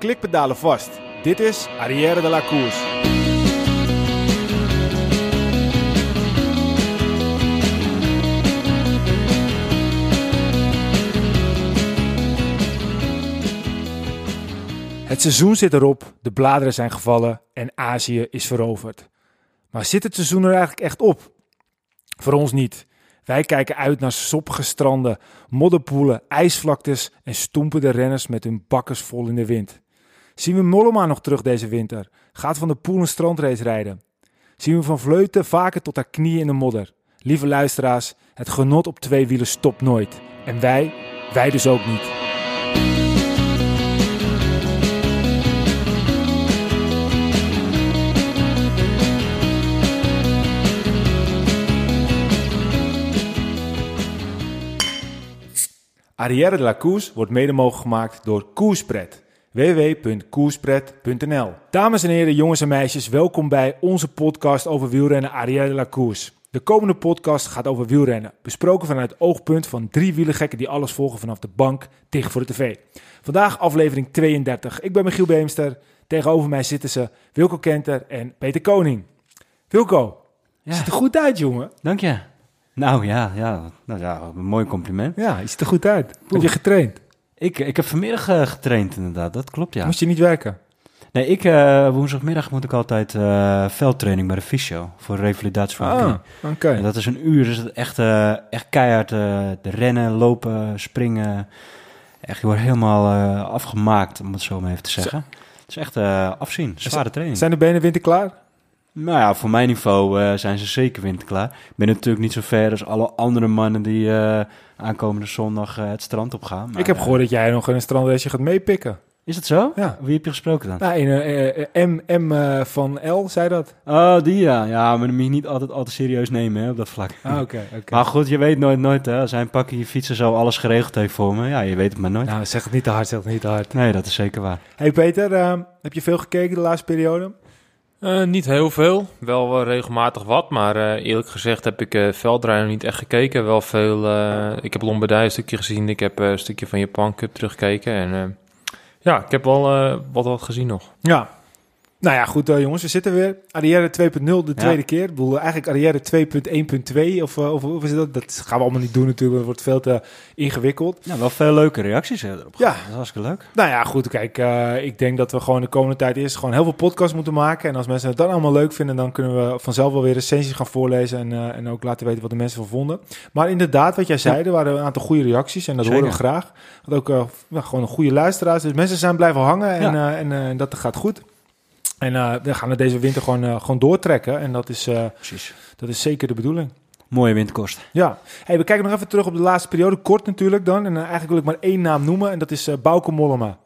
klikpedalen vast. Dit is Arrière de la Course. Het seizoen zit erop, de bladeren zijn gevallen en Azië is veroverd. Maar zit het seizoen er eigenlijk echt op? Voor ons niet. Wij kijken uit naar soppige stranden, modderpoelen, ijsvlaktes en stoempende renners met hun bakkers vol in de wind. Zien we Mollema nog terug deze winter? Gaat van de Poel een strandrace rijden? Zien we Van Vleuten vaker tot haar knieën in de modder? Lieve luisteraars, het genot op twee wielen stopt nooit. En wij, wij dus ook niet. Arrière de la Course wordt mede mogelijk gemaakt door Koerspret. www.koerspret.nl Dames en heren, jongens en meisjes, welkom bij onze podcast over wielrennen de la Course. De komende podcast gaat over wielrennen, besproken vanuit het oogpunt van drie wielergekken die alles volgen vanaf de bank tegen voor de tv. Vandaag aflevering 32. Ik ben Michiel Beemster. Tegenover mij zitten ze Wilco Kenter en Peter Koning. Wilco, Ja. ziet er goed uit, jongen. Dank je. Nou ja, ja, nou, ja een mooi compliment. Ja, je ziet er goed uit. Heb je getraind? Ik, ik heb vanmiddag eh, getraind inderdaad, dat klopt ja. Moest je niet werken? Nee, ik, eh, woensdagmiddag moet ik altijd eh, veldtraining bij de fysio voor revalidatie van Ah, oké. En dat is een uur, dus het echt, echt keihard de rennen, lopen, springen. Echt, je wordt helemaal afgemaakt, om het zo maar even te zeggen. Het is echt afzien, zware training. Zijn de benen winterklaar? Nou ja, voor mijn niveau zijn ze zeker winterklaar. Ik ben natuurlijk niet zo ver als alle andere mannen die aankomende zondag eh, het strand op gaan. Maar, ik heb eh, gehoord dat jij nog in een strandrace gaat meepikken. Is het zo? Ja. Wie heb je gesproken dan? Nou, een, eh, eh, M, M eh, van L zei dat. Oh, die ja. Ja, maar dan moet je niet altijd al te serieus nemen hè, op dat vlak. Ah, oké. Maar goed, je weet nooit, nooit hè. Als hij een pakje fietsen zo alles geregeld heeft voor me, ja, je weet het maar nooit. Nou, zeg het niet te hard, zeg het niet te hard. Nee, dat is zeker waar. Hey Peter, eh, heb je veel gekeken de laatste periode? Eh, niet heel veel, wel regelmatig wat, maar eh, eerlijk gezegd heb ik uh, veldrijden niet echt gekeken. Wel veel, ik heb Lombardije een stukje gezien, ik heb een stukje van Japan Cup teruggekeken en ja, ik heb wel wat, wat gezien nog. Ja. Nou ja, goed eh, jongens, we zitten weer. Arrière 2.0 de tweede keer. Ik bedoel, eigenlijk Arrière 2.1.2 of, eh, of hoe is dat? Dat gaan we allemaal niet doen natuurlijk, dat wordt veel te ingewikkeld. Nou, wel veel leuke reacties hè, erop. Ja. Dat is hartstikke leuk. Nou ja, goed, kijk, eh, ik denk dat we gewoon de komende tijd eerst gewoon heel veel podcasts moeten maken. En als mensen het dan allemaal leuk vinden, dan kunnen we vanzelf wel weer recensies gaan voorlezen en, eh, en ook laten weten wat de mensen van vonden. Maar inderdaad, wat jij zei, er waren een aantal goede reacties en dat Zeker. horen we graag. Want ook eh, ja, gewoon een goede luisteraars. Dus mensen zijn blijven hangen en, Ja. eh, en, eh, en dat gaat goed. En eh, we gaan het deze winter gewoon, eh, gewoon doortrekken. En dat is, eh, Precies. dat is zeker de bedoeling. Mooie windkost. Ja, hey, we kijken nog even terug op de laatste periode. Kort natuurlijk dan. En eigenlijk wil ik maar één naam noemen. En dat is eh Bauke Mollema.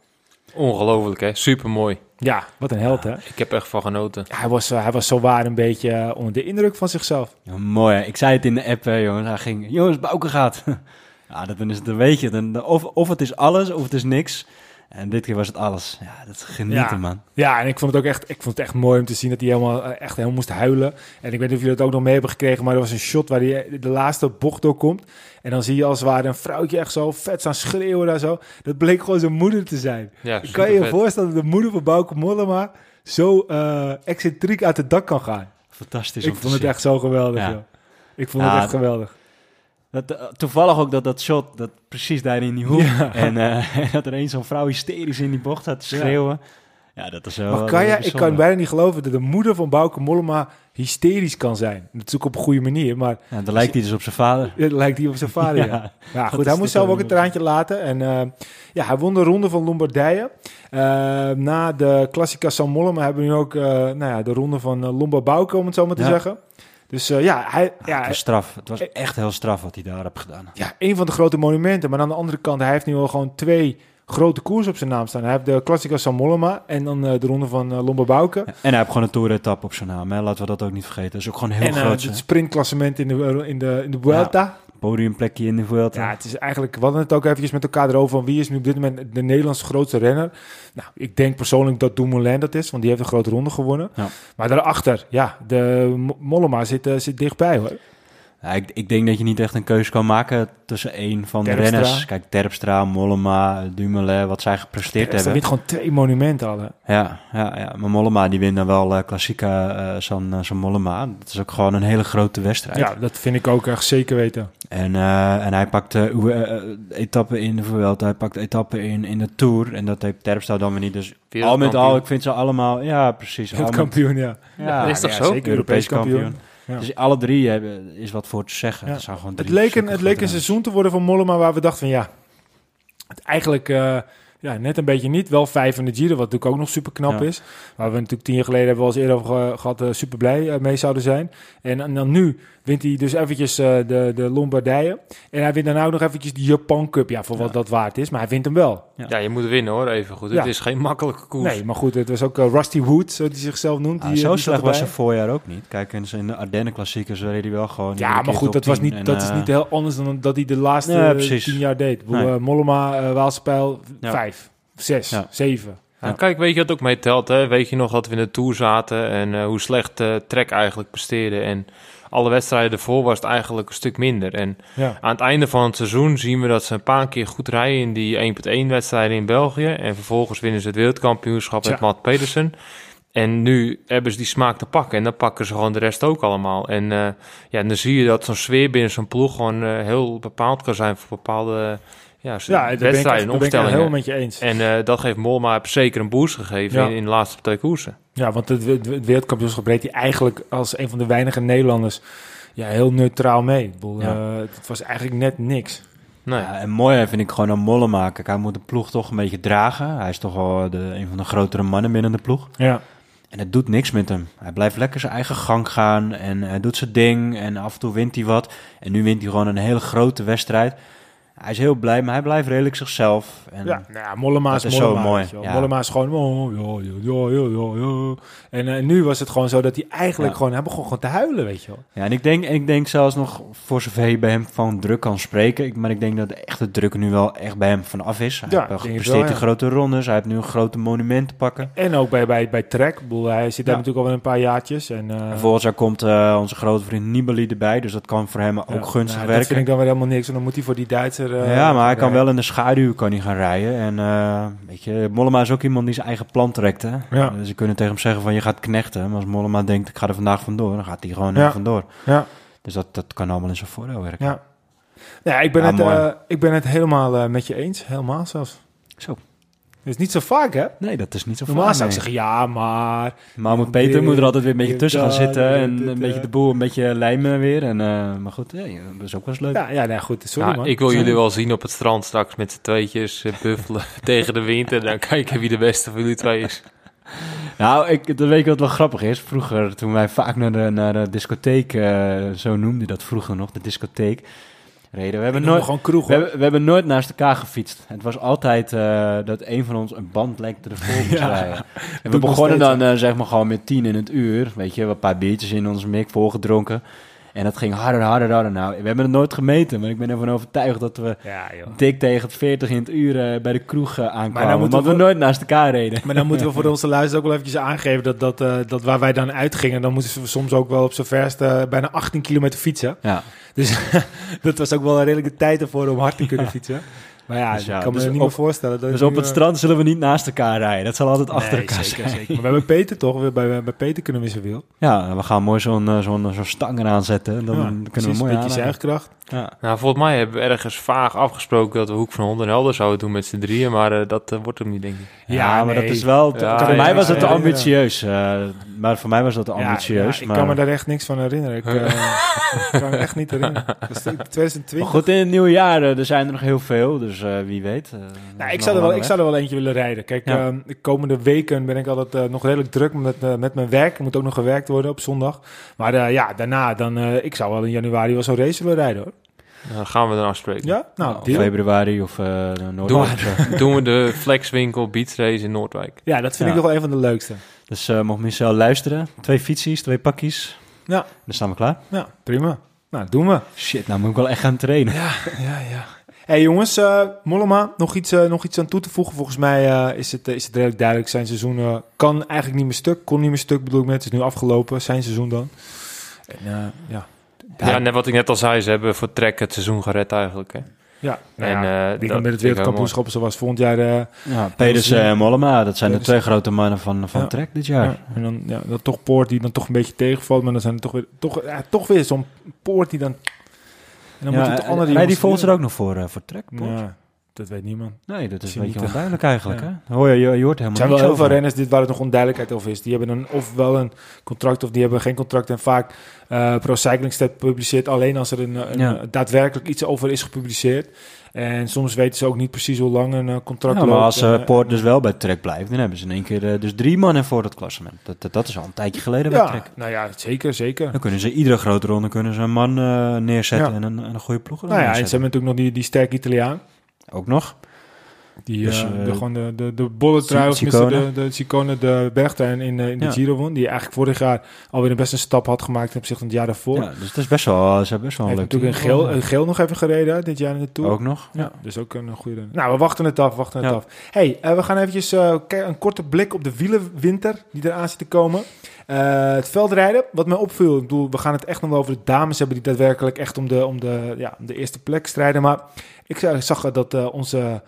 Ongelooflijk hè, super mooi. Ja, wat een held hè. Ik heb echt van genoten. Hij was, hij was zo waar een beetje onder de indruk van zichzelf. Ja, mooi. hè. Ik zei het in de app, hè, jongens. Hij ging, jongens, Bouke gaat. ja, dat- dan is het een beetje. Dan, of, of het is alles, of het is niks. En dit keer was het alles. Ja, dat is genieten, Ja. man. Ja, en ik vond het ook echt, ik vond het echt mooi om te zien dat hij helemaal, eh, echt helemaal moest huilen. En ik weet niet of jullie dat ook nog mee hebben gekregen, maar er was een shot waar hij eh, de laatste bocht doorkomt. En dan zie je als het ware een vrouwtje echt zo vet staan schreeuwen daar zo. Dat bleek gewoon zijn moeder te zijn. Ja, Ik kan je je voorstellen dat de moeder van Bauke Mollema zo eh excentriek uit het dak kan gaan. Fantastisch ik om te vond het zien. echt zo geweldig, Ja. joh. Ik vond Ja, het echt geweldig. Dat, eh, toevallig ook dat dat shot, dat precies daar in die hoek. Ja. En eh, dat er een zo'n vrouw hysterisch in die bocht staat te schreeuwen. Ja, dat is wel... Maar kan jij, ik kan bijna niet geloven dat de moeder van Bauke Mollema hysterisch kan zijn. Ook op een goede manier, maar Ja, dan lijkt hij dus op zijn vader. het lijkt hij op zijn vader. ja. Ja. Goed, hij moest zelf ook een traantje laten. En eh, ja, hij won de ronde van Lombardije. Na de Classica San Mollema hebben we nu ook nou ja, de ronde van Lombard Bauke, om het zo maar te zeggen. Dus eh, ja, hij, Ja, ja, het was straf. Het was echt heel straf wat hij daar heeft gedaan. ja, een van de grote monumenten. Maar aan de andere kant, hij heeft nu al gewoon twee grote koers op zijn naam staan. Hij heeft de Classica San Mollema en dan eh, de ronde van uh, Lombard Bauke. En hij heeft gewoon een tour-etappe op zijn naam. Hè? Laten we dat ook niet vergeten. Dat is ook gewoon heel en eh, groot. het sprintklassement in de, in de, in de Vuelta. Podiumplekje in de Vuelta. Ja, het is eigenlijk, we hadden het ook eventjes met elkaar erover van wie is nu op dit moment de Nederlandse grootste renner. Nou, ik denk persoonlijk dat Dumoulin dat is, want die heeft een grote ronde gewonnen. Ja. Maar daarachter, ja, de Mo- Mollema zit, eh, zit dichtbij hoor. Ja, ik, ik denk dat je niet echt een keuze kan maken tussen één van Terpstra. de renners. Kijk, Terpstra, Mollema, Dumoulin, wat zij gepresteerd Er hebben. wint gewoon twee monumenten al. hè. Ja, ja, ja, maar Mollema die wint dan wel eh klassieke zo'n Mollema. Dat is ook gewoon een hele grote wedstrijd. Ja, dat vind ik ook echt zeker weten. En, eh, en hij pakt etappen in de Vuelta, hij pakt etappen in, in de Tour. En dat heeft Terpstra dan weer niet. Dus al met al, ik vind ze allemaal... Ja, precies. Het kampioen, ja. ja, is toch ja, zo? Zeker Europees kampioen. Ja. Dus alle drie hebben, is wat voor te zeggen. Ja. Het, zijn gewoon Het drie leek, een, het leek een seizoen te worden van Mollema waar we dachten van ja, het eigenlijk eh, ja, net een beetje niet. Wel vijf in de Giro, wat natuurlijk ook nog super knap Ja. is. Waar we natuurlijk tien jaar geleden hebben we al eens eerder over ge- gehad, eh, super blij eh, mee zouden zijn. En, en dan nu wint hij dus eventjes eh, de, de Lombardije. En hij wint daarna ook nog eventjes de Japan Cup, ja, voor wat dat waard is. Maar hij wint hem wel. Ja, je moet winnen hoor, even goed. Ja. Het is geen makkelijke koers. Nee, maar goed, het was ook eh, Rusty Wood, zo die zichzelf noemt. Ah, die, zo die zat slecht was zijn voorjaar ook niet. Kijk, in de Ardennen klassiekers reed hij wel gewoon... Ja, maar goed, dat, was 10 niet, en, dat is eh, niet heel anders dan dat hij de laatste eh, tien jaar deed. Eh, Mollema, eh Waalspijl, Ja. vijf, zes, Ja. zeven. Nou, kijk, weet je wat ook mee telt? Hè? Weet je nog dat we in de Tour zaten en eh, hoe slecht eh Trek eigenlijk presteerde? En alle wedstrijden ervoor was het eigenlijk een stuk minder. En Ja. aan het einde van het seizoen zien we dat ze een paar keer goed rijden in die 1.1 wedstrijden in België. En vervolgens winnen ze het wereldkampioenschap met. Matt Pedersen. En nu hebben ze die smaak te pakken. En dan pakken ze gewoon de rest ook allemaal. En eh, ja, dan zie je dat zo'n sfeer binnen zo'n ploeg gewoon heel bepaald kan zijn voor bepaalde ja, Ja, daar en ben ik het opstellingen. helemaal met je eens. En eh, dat heeft Molma zeker een boost gegeven Ja. in, in de laatste twee koersen. Ja, want het, het, wereldkampioenschap reed hij eigenlijk als een van de weinige Nederlanders ja, heel neutraal mee. Ik bedoel, Ja. eh, het was eigenlijk net niks. Nee. Ja, en mooi vind ik gewoon aan Mollema. Kijk, hij moet de ploeg toch een beetje dragen. Hij is toch wel de, een van de grotere mannen binnen de ploeg. Ja, En het doet niks met hem. Hij blijft lekker zijn eigen gang gaan en hij doet zijn ding. En af en toe wint hij wat. En nu wint hij gewoon een hele grote wedstrijd. Hij is heel blij, maar hij blijft redelijk zichzelf. En ja, nou ja Mollema Dat is zo mooi, ja. Mollema is gewoon... Oh. En eh, nu was het gewoon zo dat hij eigenlijk Ja. gewoon... Hij begon gewoon te huilen, weet je wel. Ja, en ik denk, en ik denk zelfs nog, voor zover je bij hem van druk kan spreken, ik, maar ik denk dat de echte druk nu wel echt bij hem vanaf is. Hij Ja, heeft gepresteerd in grote rondes, hij heeft nu een grote monument te pakken. En ook bij, bij, bij Trek. Hij zit daar natuurlijk al een paar jaartjes. En, eh, En volgens komt eh, onze grote vriend Nibali erbij, dus dat kan voor hem ook gunstig nou, Dat werken. vind ik dan weer helemaal niks. En dan moet hij voor die Eh, ja, maar hij kan wel in de schaduw kan hij gaan rijden. En eh, weet je, Mollema is ook iemand die zijn eigen plan trekt. Hè? Ja. Dus ze kunnen tegen hem zeggen van je gaat knechten. Maar als Mollema denkt ik ga er vandaag vandoor, dan gaat hij gewoon Ja. vandoor. Ja. Dus dat, dat kan allemaal in zijn voordeel werken. Ja. Ja, ik, ben het, eh, ik ben het helemaal eh, met je eens. Helemaal zelfs. Zo. Dat is niet zo vaak, hè? Nee, dat is niet zo Normaal vaak, zou ik nee. zeggen, ja, maar... Maar moet Peter moet er altijd weer een beetje tussen gaan dat, zitten. dit, En dit, een beetje de boel een beetje lijmen weer. En, eh, maar goed, ja, dat is ook wel eens leuk. Ja, ja nee, goed. Sorry, Nou, man. ik wil jullie wel zien op het strand straks met z'n tweetjes eh, buffelen tegen de wind. En dan kijken wie de beste van jullie twee is. Nou, ik, dan weet je wat wel grappig is. Vroeger, toen wij vaak naar de, naar de discotheek, eh, zo noemde dat vroeger nog, de discotheek, reden. We hebben, nooit, gewoon kroeg, we, hebben, we hebben nooit naast elkaar gefietst. Het was altijd eh, dat een van ons een bandlengte ervoor moest Ja. rijden. En we begonnen dan eh, zeg maar gewoon met tien in het uur. Weet je, een paar biertjes in onze mik voorgedronken. En dat ging harder, harder, harder. Nou, we hebben het nooit gemeten, maar ik ben ervan overtuigd dat we Ja, dik tegen het 40 in het uur eh, bij de kroeg eh, aankwamen. dan moeten omdat we we- nooit naast elkaar reden. Maar dan moeten we voor onze luisteraars ook wel eventjes aangeven dat, dat, eh, dat waar wij dan uitgingen, dan moeten we soms ook wel op z'n verste bijna 18 kilometer fietsen. Ja. Dus dat was ook wel een redelijke tijd ervoor om hard te kunnen fietsen. Maar ja, Dus ja, ik kan me dus niet op- meer voorstellen. Dat Dus op nu, het eh, strand zullen we niet naast elkaar rijden. Dat zal altijd achter elkaar zeker, zijn. zeker. Maar we hebben Peter toch? We- Bij, bij Peter kunnen we zijn wiel. Ja, we gaan mooi zo'n eh, zo'n zo'n stang eraan zetten. Dan Ja, kunnen we mooi een beetje zuigkracht. Ja. Nou, volgens mij hebben we ergens vaag afgesproken dat we Hoek van Hond en Helder zouden doen met z'n drieën. Maar eh, dat wordt hem niet, denk ik. Ja, Ja, maar nee. dat is wel... te- voor ja, mij was het te ja, ja. ambitieus. eh, maar voor mij was dat te ambitieus. ja, ik maar, kan me daar echt niks van herinneren. Ik, eh, ik kan me echt niet herinneren. Dat is 2020. maar goed, in het nieuwe jaar er zijn er nog heel veel. Dus eh, wie weet. eh, Nou, ik, zou er wel, ik zou er wel eentje willen rijden. Kijk, Ja. ehm, de komende weken ben ik altijd eh, nog redelijk druk met, met mijn werk. Er moet ook nog gewerkt worden op zondag. Maar eh, ja, daarna, dan, eh, ik zou wel in januari wel zo'n race willen rijden hoor. Dan gaan we dan afspreken. Ja, nou, deal. februari of eh Doen Noordwijk. we, doen we de Flexwinkel Beats Race in Noordwijk. Ja, dat vind Ja. ik nog wel een van de leukste. Dus eh mocht Michel luisteren. Twee fietsjes, twee pakjes. Ja. Dan staan we klaar. Ja, prima. Nou, doen we. Shit, nou moet ik wel echt gaan trainen. Ja, ja, ja. Hey, jongens, eh Mollema, nog iets, eh, nog iets aan toe te voegen. Volgens mij eh, is, het, is het redelijk duidelijk. Zijn seizoen eh, kan eigenlijk niet meer stuk. Kon niet meer stuk, bedoel ik met. Het is nu afgelopen, zijn seizoen dan. En, eh, ja, Ja, net wat ik net al zei, ze hebben voor Trek het seizoen gered eigenlijk. Hè. Ja, nou En, ja, eh, dat dan met het wereldkampioenschap zoals volgend jaar... eh, Ja, Pedersen en Mollema, dat zijn de twee grote mannen van, van Ja. Trek dit jaar. Ja, en dan, ja, dan toch Poort die dan toch een beetje tegenvalt, maar dan zijn er toch weer, toch, ja, toch weer zo'n Poort die dan... Dan Ja, moet andere en die volgt er ook nog voor, eh, voor Trek. Ja, dat weet niemand. Nee, dat is een beetje niet, onduidelijk eigenlijk. Ja. Hè? Hoor je, je, je hoort helemaal Er zijn wel heel veel renners dit waar het nog onduidelijkheid over is. Die hebben een, of wel een contract of die hebben geen contract. En vaak eh Pro Cycling Stat publiceert alleen als er een, een, Ja. een daadwerkelijk iets over is gepubliceerd. En soms weten ze ook niet precies hoe lang een eh, contract Ja, maar loopt. als eh, Eh, Poort dus wel bij Trek blijft, dan hebben ze in één keer dus drie mannen voor dat klassement. Dat, dat, dat is al een tijdje geleden bij ja, Trek. nou ja, zeker, zeker. Dan kunnen ze iedere grote ronde kunnen ze een man eh, neerzetten Ja. en, een, en een goede ploeg Nou ja, en ze hebben natuurlijk nog die, die sterke Italiaan. Ook nog. Die Dus, eh, eh, de, gewoon de, de, de bolletrui, of Ciccone. tenminste de, de Ciccone, de bergtrein in, eh, in de Ja. Giro won. Die eigenlijk vorig jaar alweer een best een stap had gemaakt ten opzichte van het jaar daarvoor. Ja, dus het is best wel, ze hebben best wel een leuk natuurlijk een geel, een geel nog even gereden dit jaar in de Tour. Ook nog. Ja, dus ook een goede. Nou, we wachten het af, wachten het af. hey, we gaan eventjes ke- een korte blik op de wielenwinter die eraan zit te komen. Eh, het veldrijden, wat mij opviel, ik bedoel, we gaan het echt nog wel over de dames hebben die daadwerkelijk echt om de, om de, ja, om de eerste plek strijden. Maar ik zag, dat eh, onze,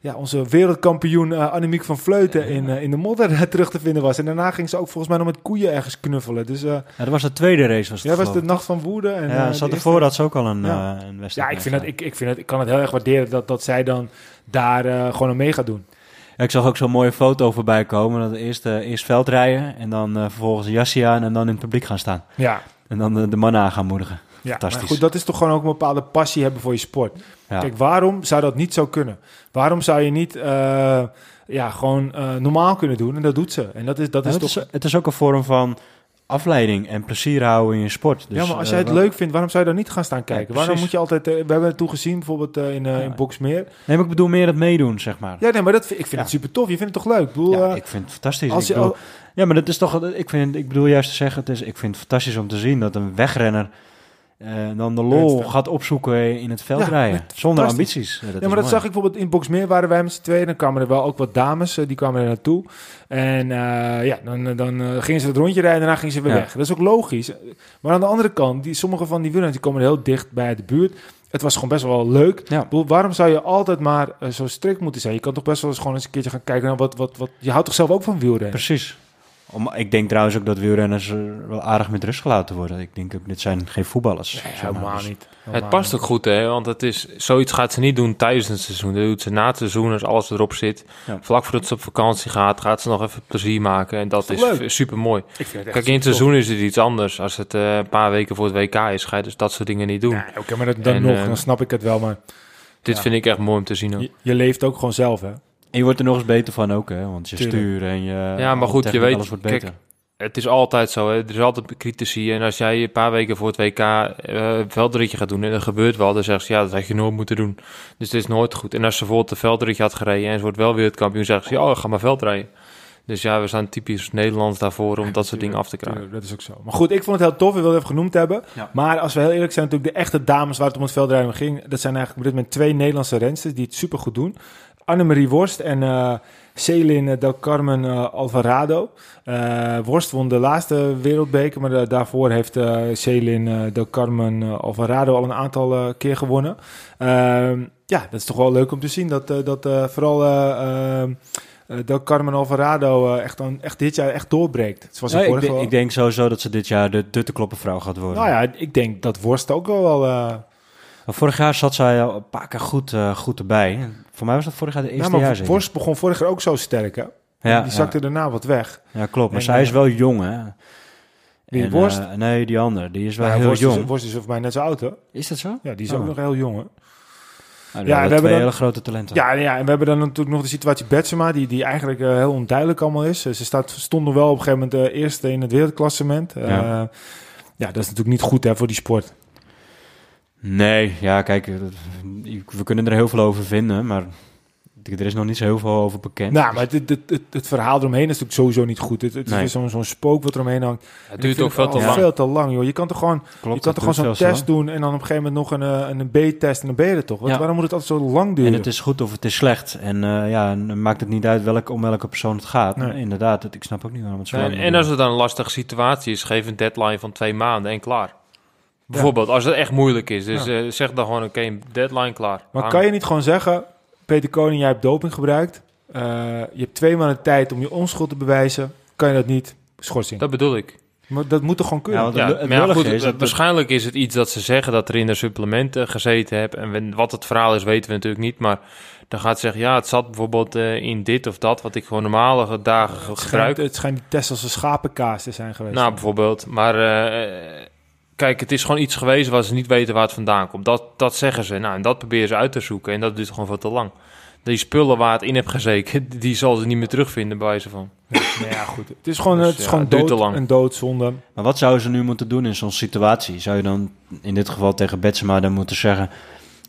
ja, onze wereldkampioen eh, Annemiek van Vleuten in, in de modder terug te vinden was. En daarna ging ze ook volgens mij nog met koeien ergens knuffelen. Dus Ja, dat was de tweede race. Was het ja, was de nacht van woede. En, ja, ze had ervoor dat ze ook al een, Ja. een wedstrijd Ja, ik, vind dat, ik, ik, vind het, ik kan het heel erg waarderen dat, dat zij dan daar gewoon aan mee gaat doen. Ja, ik zag ook zo'n mooie foto voorbij komen. Dat eerst, eh, eerst veldrijden en dan eh, vervolgens een jasje aan en dan in het publiek gaan staan. Ja, En dan de, de mannen aan gaan moedigen. Ja, Fantastisch. maar goed, dat is toch gewoon ook een bepaalde passie hebben voor je sport. Ja. Kijk, waarom zou dat niet zo kunnen? Waarom zou je niet eh, ja, gewoon eh, normaal kunnen doen? En dat doet ze. En dat is, dat is het, toch... is, het is ook een vorm van afleiding en plezier houden in je sport. Dus, ja, maar als eh, jij het leuk vindt, waarom zou je dan niet gaan staan kijken? waarom moet je altijd... eh, we hebben het toegezien, bijvoorbeeld eh, in, Ja. in Boxmeer. Nee, maar ik bedoel meer het meedoen, zeg maar. Ja, nee, maar dat, vind- ik vind Ja. het super tof. Je vindt het toch leuk? Ik bedoel, Ja, ik vind het fantastisch. als je, bedoel- ja, maar dat is toch... Ik, vind, ik bedoel juist te zeggen, het is, ik vind het fantastisch om te zien dat een wegrenner eh, dan de lol gaat opzoeken in het veld Ja, rijden. Zonder ambities. Ja, dat ja, maar dat mooi. zag ik bijvoorbeeld in Boxmeer waren wij met z'n tweeën. Dan kwamen er wel ook wat dames, eh, die kwamen er naartoe. En eh, ja, dan, dan gingen ze het rondje rijden en daarna gingen ze weer Ja. weg. Dat is ook logisch. Maar aan de andere kant, die, sommige van die wielrenners die komen heel dicht bij de buurt. Het was gewoon best wel leuk. Ja. Waarom zou je altijd maar zo strikt moeten zijn? Je kan toch best wel eens gewoon eens een keertje gaan kijken naar wat... wat, wat je houdt toch zelf ook van wielrennen? Precies. Om, ik denk trouwens ook dat wielrenners wel aardig met rust gelaten worden. Ik denk ook, dit zijn geen voetballers. Nee, zeg maar. helemaal Dus- niet. Het past ook goed, hè? Want het is, zoiets gaat ze niet doen tijdens het seizoen. Dat doet ze na het seizoen als alles erop zit. Ja. Vlak voordat ze op vakantie gaat, gaat ze nog even plezier maken. En dat Dat is super mooi. Ik vind het echt Kijk, in het seizoen is het iets anders. Als het eh, een paar weken voor het WK is, ga je dus dat soort dingen niet doen. Nee, Oké, maar dat, dan En, nog, eh, dan snap ik het wel. Maar Dit ja. vind ik echt mooi om te zien ook. je, je leeft ook gewoon zelf, hè? En je wordt er nog eens beter van ook, hè? Want je Tuurlijk. stuur en je... Ja, maar goed, je weet- Alles wordt kijk, beter. Het is altijd zo, hè? er is altijd critici. En als jij een paar weken voor het WK eh, een veldritje gaat doen en dat gebeurt wel, dan zeggen ze ja, dat had je nooit moeten doen. Dus het is nooit goed. En als ze bijvoorbeeld een veldritje had gereden en ze wordt wel wereldkampioen, zeggen ze ja, ga maar veldrijden. Dus ja, we staan typisch Nederlands daarvoor om dat soort dingen af te krijgen. Tuurlijk, dat is ook zo. Maar goed, ik vond het heel tof. Ik wilde even genoemd hebben. Ja. Maar als we heel eerlijk zijn, natuurlijk de echte dames waar het om het veldrijden ging. Dat zijn eigenlijk op dit moment twee Nederlandse rensters die het super goed doen. Annemarie Worst en eh Celine Del Carmen eh, Alvarado. Eh, Worst won de laatste wereldbeker, maar da- daarvoor heeft eh Celine Del Carmen Alvarado al een aantal keer gewonnen. Ehm, ja, dat is toch wel leuk om te zien dat, dat vooral eh, ehm, eh, Del Carmen Alvarado echt, dan, echt dit jaar echt doorbreekt. Zoals Ja, ik, denk, ik denk sowieso dat ze dit jaar de, de te kloppen vrouw gaat worden. nou ja, ik denk dat Worst ook wel wel... Vorig jaar zat zij al een paar keer goed, eh, goed erbij. Voor mij was dat vorig jaar de eerste ja, maar jaar begon vorig jaar ook zo sterk, hè? Ja, die zakte daarna wat weg. ja, klopt. Maar En, zij is eh, wel jong, hè? Wie, En, Worst? eh, nee, die andere. Die is wel heel Worst jong. Is, Worst is voor mij net zo oud, hè? Is dat zo? Ja, die is Oh. ook nog heel jong, hè? Nou, Ja, we hebben dan- hele grote talenten. Ja, ja, en we hebben dan natuurlijk nog de situatie Betsema, die, die eigenlijk heel onduidelijk allemaal is. Ze staat, stond nog wel op een gegeven moment eh, eerste in het wereldklassement. Ja. ja. dat is natuurlijk niet goed hè, voor die sport. Nee, ja, kijk, eh, we kunnen er heel veel over vinden, maar er is nog niet zo heel veel over bekend. Nou, maar het, het, het, het, verhaal eromheen is natuurlijk sowieso niet goed. Het, het Nee. is zo'n zo'n spook wat eromheen hangt. Het duurt ook veel te lang. veel te lang, joh. Je kan toch gewoon, Klopt, je kan toch gewoon zo'n test lang. doen en dan op een gegeven moment nog een, eh, een B-test en dan ben je er toch? Ja. Waarom moet het altijd zo lang duren? En het is goed of het is slecht. En eh, ja, en dan maakt het niet uit welk, om welke persoon het gaat. Nee. Inderdaad, het, ik snap ook niet waarom het zo En, lang en duurt. als het dan een lastige situatie is, geef een deadline van twee maanden en klaar. Bijvoorbeeld, als het echt moeilijk is. Dus Ja. eh, zeg dan gewoon, oké, deadline klaar. Maar kan je niet gewoon zeggen, Peter Koning, jij hebt doping gebruikt. Eh, je hebt twee maanden tijd om je onschuld te bewijzen. Kan je dat niet? Schorsing. Dat bedoel ik. Maar dat moet toch gewoon kunnen? Ja, het, het maar ja, lullige goed, is... dat- waarschijnlijk is het iets dat ze zeggen dat er in de supplementen gezeten heb. En wat het verhaal is, weten we natuurlijk niet. Maar dan gaat ze zeggen, ja, het zat bijvoorbeeld eh, in dit of dat, wat ik gewoon normale dagen ge- het, schijnt, gebruik. het schijnt die test als een schapenkaas te zijn geweest. Nou, bijvoorbeeld. Maar eh, kijk, het is gewoon iets geweest waar ze niet weten waar het vandaan komt. Dat, dat zeggen ze. Nou, en dat proberen ze uit te zoeken. En dat duurt gewoon veel te lang. Die spullen waar het in heb gezeken, die zal ze niet meer terugvinden bij ze van. nou ja, goed. Het is gewoon, Dus, het is ja, gewoon het duurt dood, te lang. een doodzonde. Maar wat zouden ze nu moeten doen in zo'n situatie? Zou je dan in dit geval tegen Betsema dan moeten zeggen...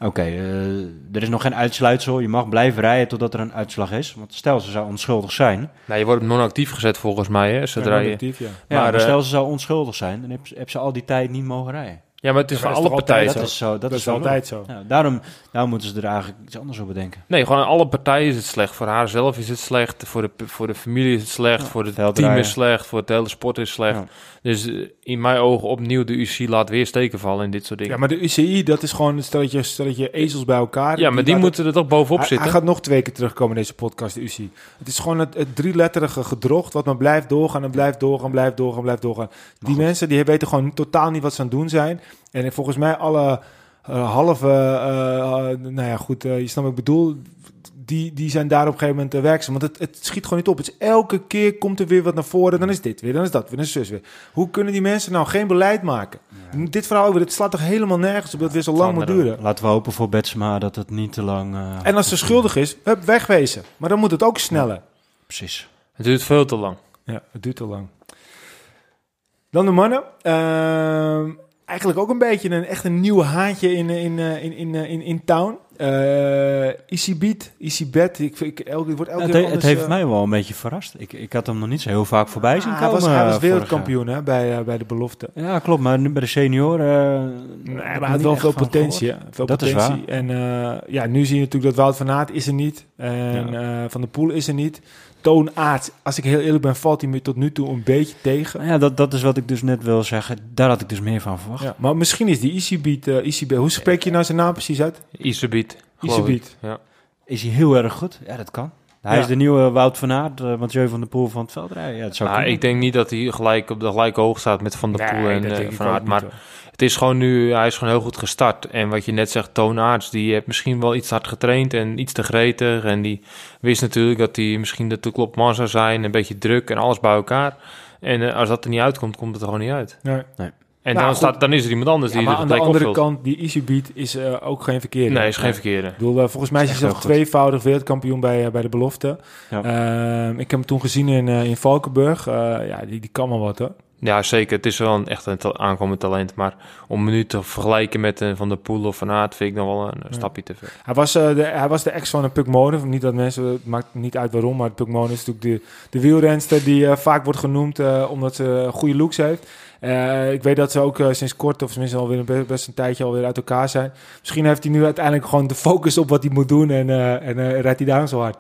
Oké, eh, er is nog geen uitsluitsel. Je mag blijven rijden totdat er een uitslag is. Want stel ze zou onschuldig zijn. Nou, je wordt non-actief gezet volgens mij, hè, zodra je... Actief, ja. Ja, Maar, maar, eh, stel ze zou onschuldig zijn. Dan heb, heb ze al die tijd niet mogen rijden. Ja, maar het is Ja, voor alle dat is toch partijen altijd zo. Dat is, zo, dat Dat is altijd zo. Ja, daarom, daarom moeten ze er eigenlijk iets anders over bedenken. Nee, gewoon aan alle partijen is het slecht. Voor haar zelf is het slecht. Voor de, voor de familie is het slecht. Ja, voor het veldrijden. team is het slecht. Voor het hele sport is het slecht. Ja. Dus eh, in mijn ogen opnieuw de UC laat weer steken vallen in dit soort dingen. Ja, maar de UCI, dat is gewoon een stelletje, stelletje ezels bij elkaar. Ja, maar die moeten er toch bovenop hij, zitten. hij gaat nog twee keer terugkomen in deze podcast, de UCI. Het is gewoon het, het drieletterige gedrocht wat maar blijft doorgaan en blijft doorgaan, blijft doorgaan, blijft doorgaan. Die mensen die weten gewoon totaal niet wat ze aan het doen zijn. En volgens mij alle eh, halve, eh, eh, nou ja goed, je snapt wat ik bedoel, die, die zijn daar op een gegeven moment werkzaam. Want het, het schiet gewoon niet op. Het is elke keer komt er weer wat naar voren, dan is dit weer, dan is dat weer, dan is zus weer. Hoe kunnen die mensen nou geen beleid maken? Dit verhaal, over, het slaat toch helemaal nergens op dat het weer zo lang moet duren. Laten we hopen voor Betsema dat het niet te lang... eh, En als ze schuldig is, hup, wegwezen. Maar dan moet het ook sneller. Precies. Het duurt veel te lang. Ja, het duurt te lang. Dan de mannen. Ehm, eigenlijk ook een beetje een echt een nieuw haantje in, eh, in, eh, in, in, eh, in, in town. Eh Easy Beat, Easy. Ik, ik, elke, wordt elke Het, he- het anders, heeft mij wel een beetje verrast. Ik, ik had hem nog niet zo heel vaak voorbij zien ah, komen. hij was, hij was wereldkampioen hè, bij, bij de belofte. Ja, klopt. Maar nu bij de senioren... Nee, maar hij had wel veel potentie. Veel Dat is potentie. En ja, nu zie je natuurlijk dat Wout van Aert is er niet. En Van der Poel is er niet. Toon Aert, als ik heel eerlijk ben, valt hij me tot nu toe een beetje tegen. Ja, dat, dat is wat ik dus net wil zeggen. Daar had ik dus meer van verwacht. Ja, maar misschien is die Easy Beat, eh, Easy Beat. Hoe spreek je nou zijn naam precies uit? Iserbiet. Easy Beat. Ja. Is hij heel erg goed? Ja, dat kan. Hij Ja. is de nieuwe Wout van Aert, uh, Mathieu van der Poel van het veldrijden. Ja, dat zou Nou, ik denk niet dat hij gelijk op de gelijke hoogte staat met Van der Poel en eh, ik Van Aert. Maar. Het is gewoon nu, hij is gewoon heel goed gestart. En wat je net zegt, Toon Aerts, die heeft misschien wel iets hard getraind en iets te gretig. En die wist natuurlijk dat hij misschien de klopt man zou zijn, een beetje druk en alles bij elkaar. En eh, als dat er niet uitkomt, komt het er gewoon niet uit. Nee. En Nou, dan, goed. staat, dan is er iemand anders Ja, die maar aan de andere opvult. kant, die Easy Beat is eh, ook geen verkeerde. Nee, is geen verkeerde. Ik bedoel, eh, volgens mij is hij zelf tweevoudig wereldkampioen bij, bij de belofte. Ja. Ehm, ik heb hem toen gezien in, in Valkenburg. Eh, ja, die, die kan wel wat hoor. Ja, zeker. Het is wel een, echt een aankomend talent. Maar om hem nu te vergelijken met een Van der Poel of Van Aert... vind ik nog wel een, Ja. stapje te ver. Hij was, eh, de, hij was de ex van een Puck Monen. Niet dat mensen, het maakt niet uit waarom, maar Puck Monen is natuurlijk de, de wielrenster die eh, vaak wordt genoemd eh, omdat ze goede looks heeft. Eh, ik weet dat ze ook eh, sinds kort, of tenminste alweer een be- best een tijdje alweer uit elkaar zijn. Misschien heeft hij nu uiteindelijk gewoon de focus op wat hij moet doen en, eh, en eh, rijdt hij daarom zo hard.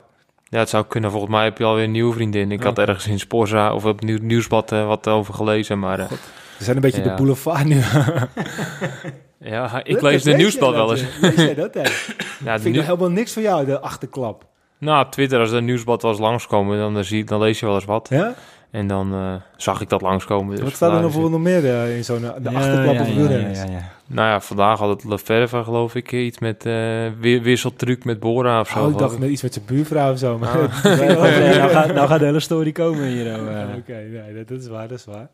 Ja, het zou kunnen. Volgens mij heb je alweer een nieuwe vriendin. Ik had ergens in Sporza of op nieuw, Nieuwsblad eh, wat over gelezen. Maar eh, We zijn een beetje Ja. de boulevard nu. ja, ik lees de Nieuwsblad wel eens. Lees jij dat? Ja, Vind ik nog helemaal niks van jou, de achterklap. nou, op Twitter, als er een Nieuwsblad was langskomen, dan, eh, zie, dan lees je wel eens wat. Ja? En dan eh, zag ik dat langskomen. Dus Wat staat er nog voor nog meer eh, in zo'n de Ja, achterklap ja, op ja, ja, ja, ja. het- Nou ja, vandaag had het Leverva, geloof ik, eh, iets met eh wi- wisseltruc met Bora of zo. Oh, ik dacht ik. met iets met zijn buurvrouw of zo. Maar Ah. Nou, gaat, nou gaat de hele story komen hier. eh. Oké, nee, dat, dat is waar, dat is waar.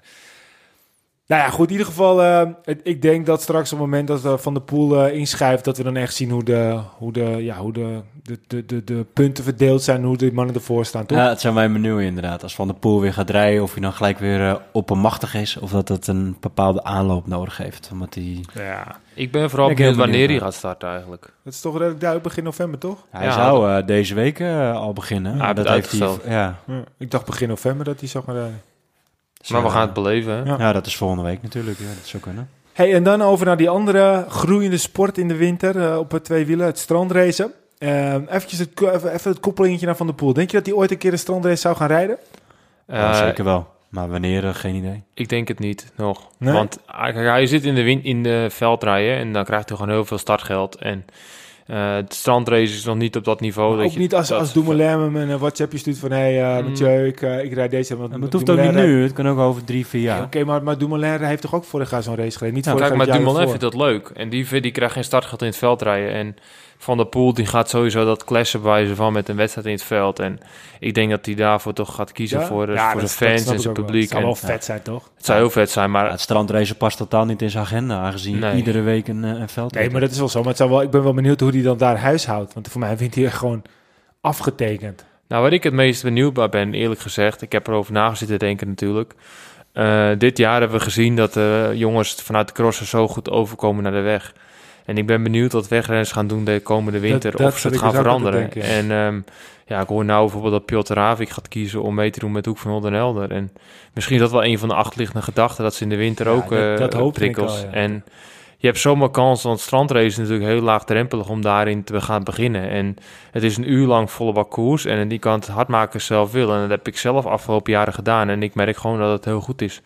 Nou ja, goed, in ieder geval, eh, het- ik denk dat straks op het moment dat eh, Van de Poel eh, inschrijft, dat we dan echt zien hoe de, hoe de, ja, hoe de, de, de, de, de punten verdeeld zijn, hoe de mannen ervoor staan, toch? Ja, het zijn wij benieuwd inderdaad. Als Van der Poel weer gaat rijden, of hij dan gelijk weer eh, oppermachtig is. Of dat het een bepaalde aanloop nodig heeft. Omdat hij... Ja, Ik ben vooral Ik benieuwd wanneer hij gaat starten eigenlijk. dat is toch redelijk duidelijk begin november, toch? Hij Ja, zou eh, deze week eh, al beginnen. dat het heeft hij... Ja. Ja. Ik dacht begin november dat hij zou gaan rijden. Maar we gaan het beleven, hè? Ja. Ja, dat is volgende week natuurlijk. Ja, dat zou kunnen. Hey, en dan over naar die andere groeiende sport in de winter eh, op het twee wielen, het strandracen. Eh, eventjes het, even, even het koppelingetje naar Van der Poel. Denk je dat hij ooit een keer een strandrace zou gaan rijden? Ja, Eh, zeker wel. Maar wanneer, eh, geen idee. Ik denk het niet nog. Nee? Want hij, hij zit in de, win, in de veldrijden en dan krijgt hij gewoon heel veel startgeld. En eh het strandrace is nog niet op dat niveau. Maar dat ook je, niet als, dat- als Dumoulin me een WhatsAppje stuurt van... Hé, hey, eh, Mm. Mathieu, ik, eh, ik rijd deze. Want Maar het hoeft ook niet nu, het kan ook over drie, vier Ja, jaar. Oké, maar, maar Dumoulin heeft toch ook vorig jaar zo'n race gereden? Niet Ja, vorig Kijk, jaar, maar Dumoulin vindt dat leuk. En die, die krijgt geen startgeld in het veldrijden. En Van der Poel die gaat sowieso dat clashen bewijzen van met een wedstrijd in het veld. En ik denk dat hij daarvoor toch gaat kiezen Ja? voor, eh, Ja, voor dat- zijn fans en zijn publiek. Het zou wel het vet zijn, toch? zou heel vet zijn, maar Ja, het strandrace past totaal niet in zijn agenda, aangezien Nee. iedere week een, eh, een veld Nee, maar dat is wel zo. Maar het zou wel, ik ben wel benieuwd hoe hij dan daar huishoudt. Want voor mij vindt hij echt gewoon afgetekend. Nou, waar ik het meest benieuwd bij ben, eerlijk gezegd, ik heb erover na zitten denken natuurlijk. Eh, dit jaar hebben we gezien dat de jongens vanuit de crossen zo goed overkomen naar de weg. En ik ben benieuwd wat wegrenners gaan doen de komende winter, Dat- of ze het gaan dus veranderen. En ehm, ja, ik hoor nou bijvoorbeeld dat Piotr Ravik gaat kiezen om mee te doen met Hoek van Holden Helder. En misschien is dat wel een van de achterliggende gedachten, dat ze in de winter Ja, ook dat- eh, dat prikkels. al, ja. En je hebt zomaar kans, want strandrace is natuurlijk heel laagdrempelig om daarin te gaan beginnen. En het is een uur lang volle bak koers en die kan het hard maken zelf willen. En dat heb ik zelf afgelopen jaren gedaan en ik merk gewoon dat het heel goed is.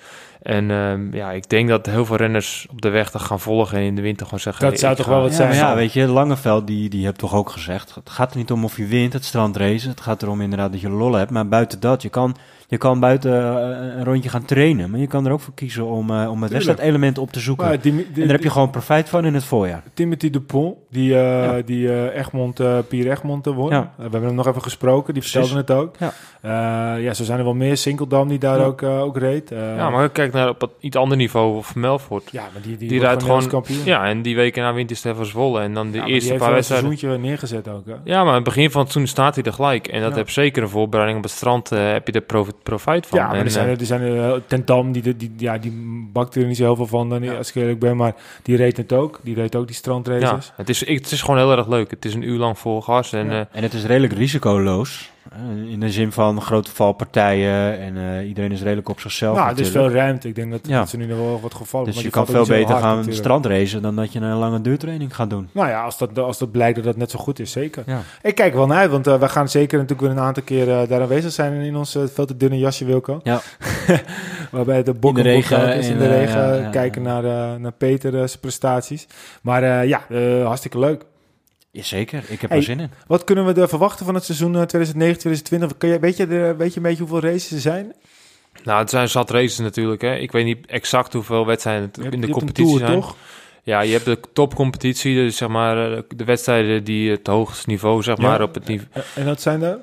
En ehm, ja, ik denk dat heel veel renners op de weg dat gaan volgen en in de winter gewoon zeggen... Dat zou ga- toch wel wat ja, zijn. maar ja, weet je, Langeveld, die, die hebt toch ook gezegd... het gaat er niet om of je wint, het strandrace. Het gaat erom inderdaad dat je lol hebt. Maar buiten dat, je kan, je kan buiten eh, een rondje gaan trainen. Maar je kan er ook voor kiezen om, eh, om het wedstrijdelement op te zoeken. Maar die, die- en daar heb je gewoon profijt van in het voorjaar. Timothy Dupont, die, eh Ja. die eh, Egmond, eh Pierre Egmond won. Ja. Eh, we hebben hem nog even gesproken, die Precies. vertelde het ook. Ja. Eh, ja, zo zijn er wel meer. Sinkeldam die daar Ja. ook, ook reed. Eh, Ja, maar kijk naar op het iets ander niveau of Melfort. ja, maar die, die, die rijdt gewoon... Kampioen. Ja, en die weken na wint hij Stefan Zwolle. En dan de eerste die paar heeft wel een wedstrijden... seizoentje neergezet ook. Hè? Ja, maar aan het begin van het seizoen staat hij er gelijk. En dat Ja. heb zeker een voorbereiding op het strand. eh, heb je er profi- profijt van. Ja, maar En, er zijn, eh, er, er zijn er, eh, Ten Dam, die, die, ja, die bakte er niet zo heel veel van, dan, Ja. als ik eerlijk ben. Maar die reed het ook. Die reed ook die ja, strandraces. het is, ik, het is gewoon heel erg leuk. Het is een uur lang vol gas. En Ja. eh, En het is redelijk risicoloos. Eh, in de zin van grote valpartijen. En eh, iedereen is redelijk op zichzelf nou, er is veel ruimte. Ik denk dat, Ja. dat ze nu nog wel wat gevallen Dus maar je kan veel beter hard gaan strandracen dan dat je een lange duurtraining gaat doen. Nou ja, als dat, als dat blijkt dat dat net zo goed is, zeker. Ja. Ik kijk wel naar uit, want eh, we gaan zeker natuurlijk weer een aantal keer daar aanwezig zijn in ons veel te dunne jasje, Wilco. Ja. Waarbij de bok In de en regen is in de regen, ja, kijken naar, naar Peter zijn prestaties. Maar ja, hartstikke leuk. Zeker, ik heb Hey. er zin in. Wat kunnen we er verwachten van het seizoen eh, 2009-2020? Kun je, weet, je, de- weet je een beetje hoeveel races er zijn? nou, het zijn zat races natuurlijk. Hè. Ik weet niet exact hoeveel wedstrijden het in de competitie tour, zijn. toch? Ja, je hebt de topcompetitie. Dus zeg maar eh, de wedstrijden die het hoogste niveau, zeg Ja. maar, op het niveau... Eh, En dat zijn er?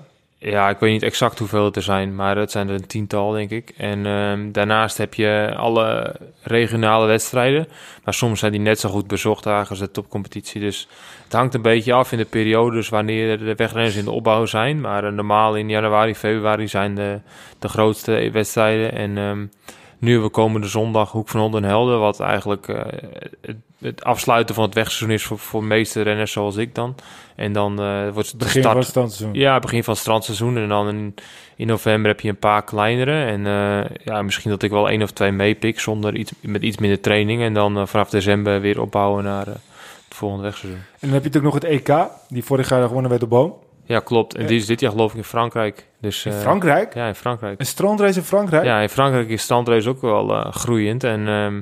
Ja, ik weet niet exact hoeveel het er zijn, maar het zijn er een tiental, denk ik. En ehm, daarnaast heb je alle regionale wedstrijden. Maar soms zijn die net zo goed bezocht als de topcompetitie. Dus het hangt een beetje af in de periodes wanneer de wegrenners in de opbouw zijn. Maar eh, normaal in januari, februari zijn de, de grootste wedstrijden. En ehm, nu hebben we komende zondag Hoek van Holland en Helden. Wat eigenlijk eh, het, het afsluiten van het wegseizoen is voor, voor de meeste renners zoals ik dan. En dan eh, wordt de Begin start... van het standseizoen. Ja, begin van het strandseizoen. En dan in, in november heb je een paar kleinere. En eh, ja, misschien dat ik wel één of twee meepik zonder iets, met iets minder training. En dan vanaf december weer opbouwen naar het volgende wegseizoen. En dan heb je natuurlijk nog het EK, die vorig jaar gewonnen werd op Boom. Ja, klopt. En Ja. die is dit jaar geloof ik in Frankrijk. Dus, In eh, Frankrijk? Ja, in Frankrijk. Een strandrace in Frankrijk? Ja, in Frankrijk is strandrace ook wel eh, groeiend. En ehm,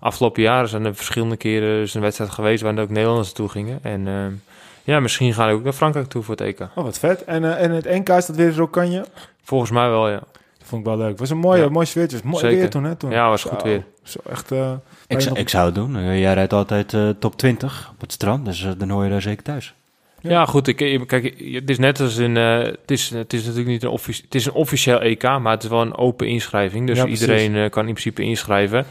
afgelopen jaren zijn er verschillende keren dus een wedstrijd geweest waar ook Nederlanders naartoe gingen. En ehm, ja, misschien gaan we ook naar Frankrijk toe voor het EK. Oh, wat vet. En, eh, en het NK is dat weer Rokanje? Volgens mij wel, ja. Dat vond ik wel leuk. Het was een mooie, Ja. mooi sfeertje. Het was mooi Zeker. weer toen, hè? Toen. Ja, was goed Zo, weer. Zo echt... eh, Ik, je zou- nog- ik zou het doen. Jij rijdt altijd eh, top 20 op het strand, dus dan hoor je daar zeker thuis. Ja. Ja, goed. Ik, kijk, het is net als in. eh, het, is, het is natuurlijk niet een, offici het is een officieel EK, maar het is wel een open inschrijving. Dus Ja, iedereen eh, kan in principe inschrijven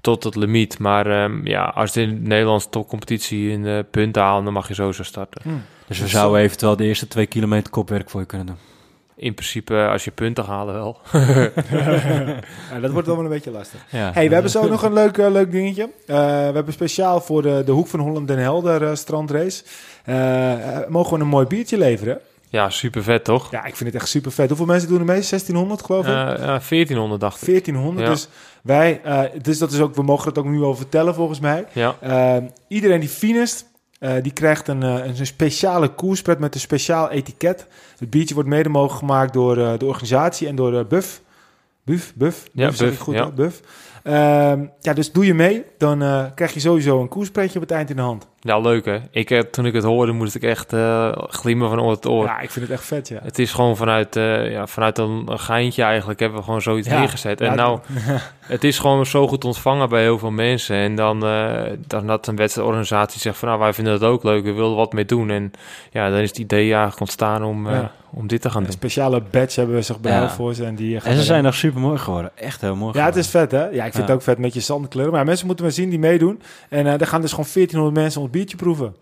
tot het limiet. Maar ehm, ja, als de Nederlandse topcompetitie in de punten halen, dan mag je sowieso starten. hm. Dus we zouden eh, eventueel de eerste twee kilometer kopwerk voor je kunnen doen. In principe, eh, als je punten halen, wel. ja, dat wordt dan wel een beetje lastig. Ja. hey, we hebben zo nog een leuk, eh, leuk dingetje. Eh, we hebben speciaal voor de, de Hoek van Holland Den Helder strandrace... mogen we een mooi biertje leveren. Ja, super vet toch? Ja, ik vind het echt super vet. Hoeveel mensen doen er mee? 1600 geloof ik? Eh, ja, 1400 dacht ik. 1400. Ja. Dus wij, eh, dus dat is ook, we mogen het ook nu al vertellen volgens mij. Ja, iedereen die finest, eh, die krijgt een, eh, een speciale koerspret met een speciaal etiket. Het biertje wordt mede mogelijk gemaakt door eh, de organisatie en door Buff. Buff, Buff. Ja, Buff, goed, ja. Buff. Ehm, ja, dus doe je mee, dan krijg je sowieso een koerspreetje op het eind in de hand. Ja, leuk hè. Ik, eh, toen ik het hoorde, moest ik echt eh, glimmen van oor tot oor. Ja, ik vind het echt vet, ja. Het is gewoon vanuit, eh, ja, vanuit een, een geintje eigenlijk hebben we gewoon zoiets Ja. neergezet. En Ja, nou, het is gewoon zo goed ontvangen bij heel veel mensen. En dan, eh, dan dat een wedstrijdorganisatie zegt van nou, wij vinden dat ook leuk, we willen wat mee doen. En ja, dan is het idee eigenlijk ontstaan om, eh, Ja. om dit te gaan Een doen. speciale badge hebben we zich Ja. voor ze. En, die En ze zijn nog super mooi geworden. Echt heel mooi Ja, het geworden. is vet, hè? Ja, ik vind Ja. het ook vet met je zandkleuren. Maar mensen moeten maar zien die meedoen. En eh er gaan dus gewoon 1400 mensen ons biertje proeven.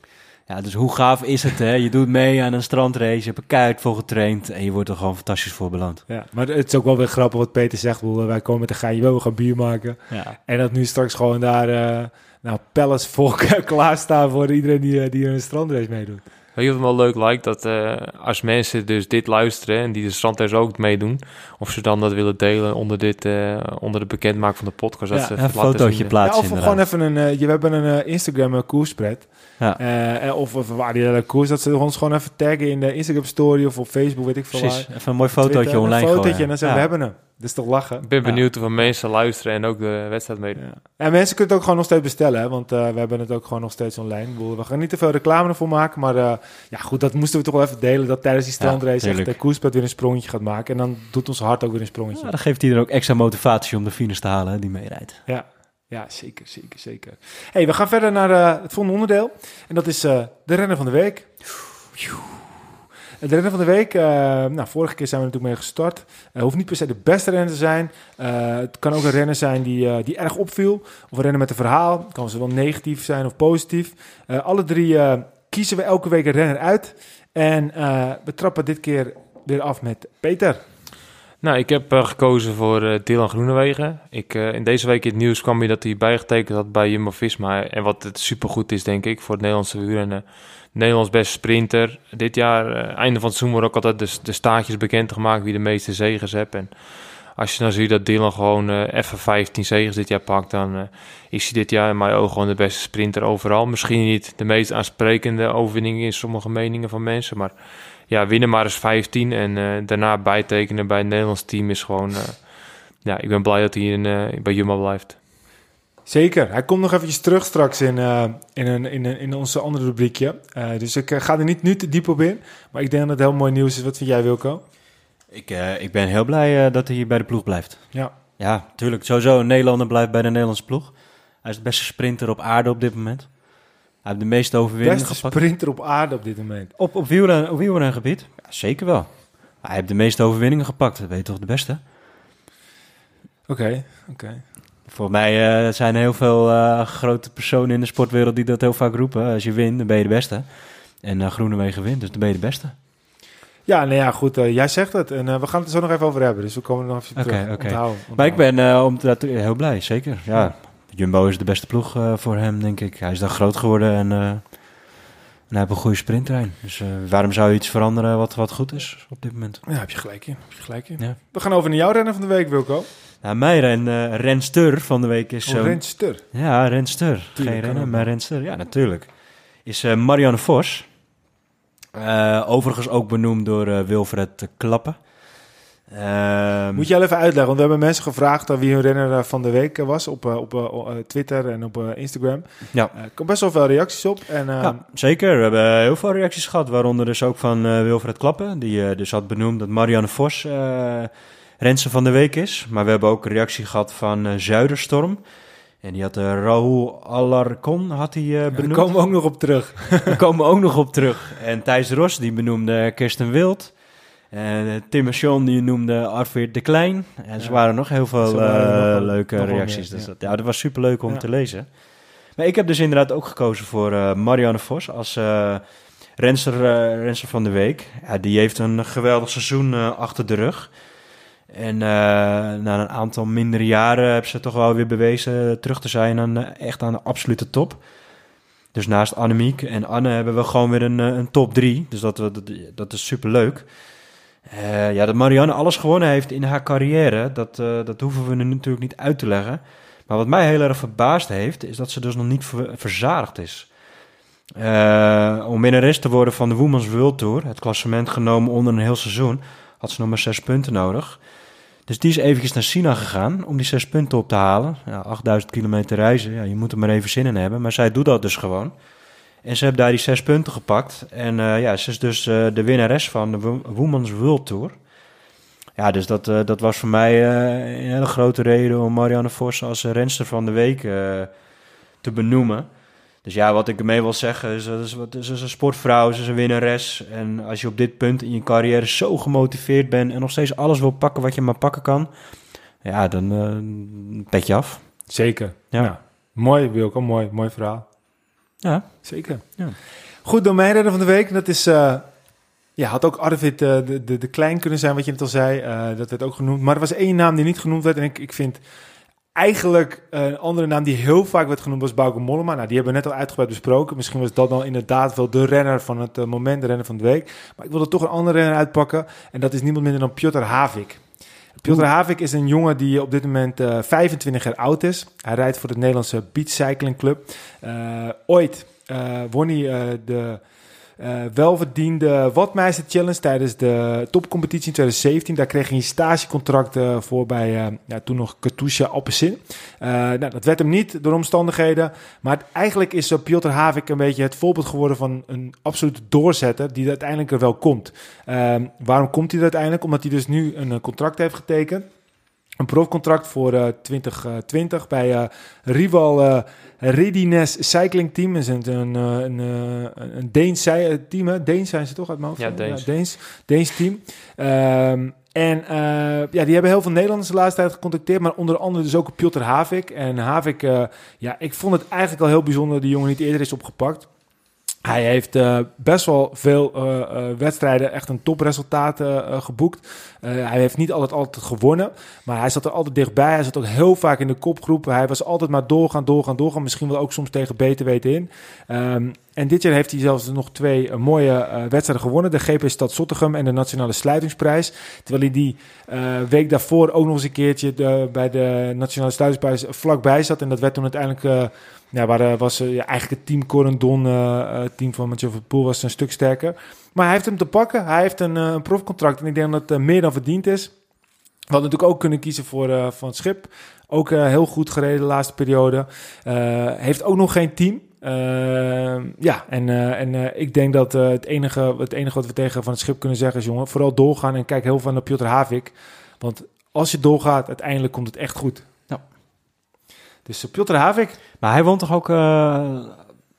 Ja, dus hoe gaaf is het, hè? Je doet mee aan een strandrace, je hebt er keihard voor getraind en je wordt er gewoon fantastisch voor beland. Ja, maar het is ook wel weer grappig wat Peter zegt. Bedoel, Wij komen met een geintje, wel, we gaan bier maken. Ja. En dat nu straks gewoon daar... eh nou, pallets vol klaarstaan voor iedereen die, eh, die een strandrace meedoet. Weet je wat me wel leuk lijkt? Dat eh, als mensen dus dit luisteren en die de strandreis ook meedoen, of ze dan dat willen delen onder, dit, eh, onder de bekendmaak van de podcast. Ja, dat ze Een fotootje. Ja, plaatsen of inderdaad. gewoon even een... eh, je, we hebben een eh, Instagram eh, koerspread. Ja. Eh, eh, of, of waar die hele koers, dat ze ons gewoon even taggen in de Instagram story of op Facebook, weet ik veel Precies, waar. even een mooi fotootje Twitter, online Een fotootje gooien. en dan zeggen Ja. we hebben hem. Dat is toch lachen? Ik ben Ja. benieuwd hoeveel mensen luisteren en ook de wedstrijd meedoen. Ja. En mensen kunnen het ook gewoon nog steeds bestellen, hè? want eh, we hebben het ook gewoon nog steeds online. We gaan niet te veel reclame ervoor maken, maar eh, ja, goed, dat moesten we toch wel even delen. Dat tijdens die strandrace echt tuurlijk. de koerspet weer een sprongetje gaat maken. En dan doet ons hart ook weer een sprongetje. Ja, dan geeft hij er ook extra motivatie om de finish te halen, hè, die meerijdt. Ja, ja zeker, zeker, zeker. hey, we gaan verder naar eh, het volgende onderdeel. En dat is eh, de renner van de week. De renner van de week, eh, nou, vorige keer zijn we natuurlijk mee gestart. Uh, hoeft niet per se de beste renner te zijn. Eh, het kan ook een renner zijn die, eh, die erg opviel. Of een renner met een verhaal. Het kan zowel negatief zijn of positief. Eh, alle drie eh, kiezen we elke week een renner uit. En eh, we trappen dit keer weer af met Peter. Nou, ik heb eh, gekozen voor eh Dylan Groenewegen. Ik, eh, in deze week in het nieuws kwam je dat hij bijgetekend had bij Jumbo-Visma. En wat het supergoed is, denk ik, voor het Nederlandse wielrennen. Nederlands beste sprinter. Dit jaar, eh, einde van het seizoen, wordt ook altijd de, de staartjes bekendgemaakt wie de meeste zegens heeft. En als je dan ziet dat Dylan gewoon eh, even 15 zegens dit jaar pakt, dan eh, is hij dit jaar in mijn ogen gewoon de beste sprinter overal. Misschien niet de meest aansprekende overwinning in sommige meningen van mensen, maar ja, winnen maar eens 15 en daarna bijtekenen bij het Nederlands team is gewoon... ja, ik ben blij dat hij in, bij Jumbo blijft. Zeker. Hij komt nog eventjes terug straks in, eh, in, een, in, een, in onze andere rubriekje. Eh, dus ik eh, ga er niet nu te diep op in. Maar ik denk dat het heel mooi nieuws is. Wat vind jij, Wilco? Ik, ik ben heel blij dat hij hier bij de ploeg blijft. Ja. Ja, tuurlijk. Sowieso, een Nederlander blijft bij de Nederlandse ploeg. Hij is de beste sprinter op aarde op dit moment. Hij heeft de meeste overwinningen Beste gepakt. sprinter op aarde op dit moment. Op, op, wielren, op wielrengebied? Ja, zeker wel. Hij heeft de meeste overwinningen gepakt. Dat weet je toch de beste? Oké, oké. Voor mij eh, zijn er heel veel eh, grote personen in de sportwereld die dat heel vaak roepen. Als je wint, dan ben je de beste. En uh, Groenewegen wint, dus dan ben je de beste. Ja, nou ja, goed. jij zegt het. En we gaan het er zo nog even over hebben. Dus we komen er nog even terug. Onthouden, Maar ik ben om dat, heel blij, zeker. Ja, Jumbo is de beste ploeg voor hem, denk ik. Hij is daar groot geworden en, en hij heeft een goede sprinttrein. Dus waarom zou je iets veranderen wat, wat goed is op dit moment? Ja, heb je gelijk in. Heb je gelijk in. Ja. We gaan over naar jouw renner van de week, Wilco. Nou, mijn ren, eh, renster van de week is... Oh, eh, renster. Ja, renster. Tuurlijk, Geen ook maar wel. renster. Ja, natuurlijk. Is eh, Marianne Vos. Eh, overigens ook benoemd door Wilfred Klappen. Ehm, Moet je al even uitleggen, want we hebben mensen gevraagd wie hun renner van de week was op, op Twitter en op Instagram. Ja. Er komen best wel veel reacties op. En, ja, zeker. We hebben heel veel reacties gehad, waaronder dus ook van Wilfred Klappen. Die dus had benoemd dat Marianne Vos renster van de week is. Maar we hebben ook een reactie gehad van Zuiderstorm. En die had uh, Raoul Alarcon had hij, uh, benoemd. Daar komen we ook nog op terug. Daar komen we ook nog op terug. En Thijs Ros die benoemde Kirsten Wild. En uh, Tim John die noemde Arvid de Klein. En ja. er waren nog heel veel uh, nog leuke nog reacties. Meer, dus ja. Dat, ja, dat was super leuk om te lezen. Maar ik heb dus inderdaad ook gekozen voor uh, Marianne Vos als renster, renster van de week. Ja, die heeft een geweldig seizoen achter de rug. En na een aantal mindere jaren hebben ze toch wel weer bewezen terug te zijn aan echt aan de absolute top. Dus naast Annemiek en Anne hebben we gewoon weer een, een top 3. Dus dat, dat, dat is super leuk. Ja, dat Marianne alles gewonnen heeft in haar carrière, dat, dat hoeven we nu natuurlijk niet uit te leggen. Maar wat mij heel erg verbaasd heeft, is dat ze dus nog niet ver verzadigd is. Uh, om winnares te worden van de Women's World Tour, het klassement genomen onder een heel seizoen, had ze nog maar zes punten nodig. Dus die is eventjes naar China gegaan om die zes punten op te halen. Ja, 8000 kilometer reizen, ja, je moet er maar even zin in hebben. Maar zij doet dat dus gewoon. En ze heeft daar die zes punten gepakt. En eh, ja, ze is dus eh, de winnares van de Wo- Women's World Tour. Ja, dus dat, eh, dat was voor mij een hele grote reden om Marianne Vos als renster van de week te benoemen. Dus ja, wat ik ermee wil zeggen is, dat is, wat, ze is een sportvrouw, ze is een winnares. En als je op dit punt in je carrière zo gemotiveerd bent en nog steeds alles wil pakken wat je maar pakken kan, ja, dan eh pet je af. Zeker. Ja. Ja. Mooi, Wilco. Mooi, mooi verhaal. Ja, Zeker. Ja. Goed, door mijn redder van de week. Dat is... eh, ja, had ook Arvid eh, de, de, de Klein kunnen zijn, wat je net al zei. Eh, dat werd ook genoemd. Maar er was één naam die niet genoemd werd. En ik, ik vind eigenlijk eh, een andere naam die heel vaak werd genoemd was Bauke Mollema. Nou, die hebben we net al uitgebreid besproken. Misschien was dat dan inderdaad wel de renner van het eh, moment, de renner van de week. Maar ik wilde toch een andere renner uitpakken. En dat is niemand minder dan Piotr Havik. Piotr Havik is een jongen die op dit moment eh, 25 jaar oud is. Hij rijdt voor de Nederlandse Beach Cycling Club. Eh, ooit eh, won hij eh, de eh, welverdiende Watmeister Challenge tijdens de topcompetitie in 2017. Daar kreeg hij een stagecontract eh, voor bij eh, ja, toen nog Katusha. Eh nou, dat werd hem niet door omstandigheden. Maar eigenlijk is uh, Piotr Havik een beetje het voorbeeld geworden van een absolute doorzetter die uiteindelijk er wel komt. Ehm, waarom komt hij er uiteindelijk? Omdat hij dus nu een contract heeft getekend. Een profcontract voor eh 2020 bij eh, Rival eh Readiness Cycling Team. Dat is een, een, eh, een, eh, een Deens eh, team. Hè? Deens zijn ze toch uit mijn hoofd? Ja, Deens. Deens, Deens team. Ehm, en eh, ja, die hebben heel veel Nederlanders de laatste tijd gecontacteerd. Maar onder andere dus ook Piotr Havik. En Havik, eh, ja, ik vond het eigenlijk al heel bijzonder dat die jongen niet eerder is opgepakt. Hij heeft eh, best wel veel eh, eh, wedstrijden echt een topresultaat geboekt. Hij heeft niet altijd, altijd gewonnen, maar hij zat er altijd dichtbij. Hij zat ook heel vaak in de kopgroep. Hij was altijd maar doorgaan, doorgaan, doorgaan. Misschien wel ook soms tegen beter weten in. Ehm, en dit jaar heeft hij zelfs nog twee mooie wedstrijden gewonnen. De GP Stad Zottegem en de Nationale Sluitingsprijs. Terwijl hij die week daarvoor ook nog eens een keertje bij de Nationale Sluitingsprijs vlakbij zat. En dat werd toen uiteindelijk... ja, waar eh, was eh, eigenlijk het team Corendon, eh eh, team van Mathieu van Poel, was een stuk sterker. Maar hij heeft hem te pakken. Hij heeft een, profcontract en ik denk dat het meer dan verdiend is. We hadden natuurlijk ook kunnen kiezen voor Van het Schip. Ook heel goed gereden de laatste periode. Heeft ook nog geen team. Ja, en, en ik denk dat het, enige, het enige wat we tegen Van het Schip kunnen zeggen is... jongen, vooral doorgaan en kijk heel veel naar Piotr Havik. Want als je doorgaat, uiteindelijk komt het echt goed. Dus uh, Piotr Havik... maar hij won toch ook eh,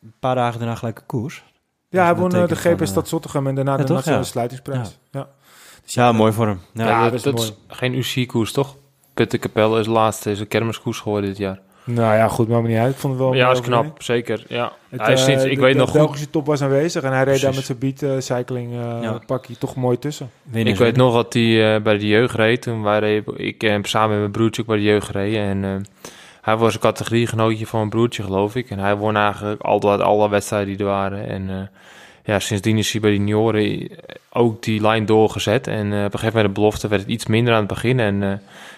een paar dagen daarna gelijk een koers? Ja, hij won eh, de GP van, Stad Zottegem en daarna ja, de toch? Nationale Ja. Sluitingsprijs. Ja. Dus Ja, mooi voor hem. Ja, Ja, dat, dat is dat mooi. is geen UC-koers, toch? Puttenkapelle is laatste, is een kermiskoers geworden dit jaar. Nou ja, goed, maakt me niet uit. Ik vond het wel ja, is knap, zeker. Ja. Het, hij is eh, sinds, ik de- weet de nog goed, Belgische top was aanwezig en hij reed daar met zijn beat eh, cycling eh Ja. pakje toch mooi tussen. winnen ik weet nog dat hij eh, bij de jeugd reed. Toen wij ik heb samen met mijn broertje ook bij de jeugd gereden. En eh, hij was een categoriegenootje van mijn broertje, geloof ik. En hij won eigenlijk altijd alle wedstrijden die er waren. En eh, ja, sindsdien is hij bij de junioren ook die lijn doorgezet. En eh, op een gegeven moment de belofte werd het iets minder aan het begin. En eh,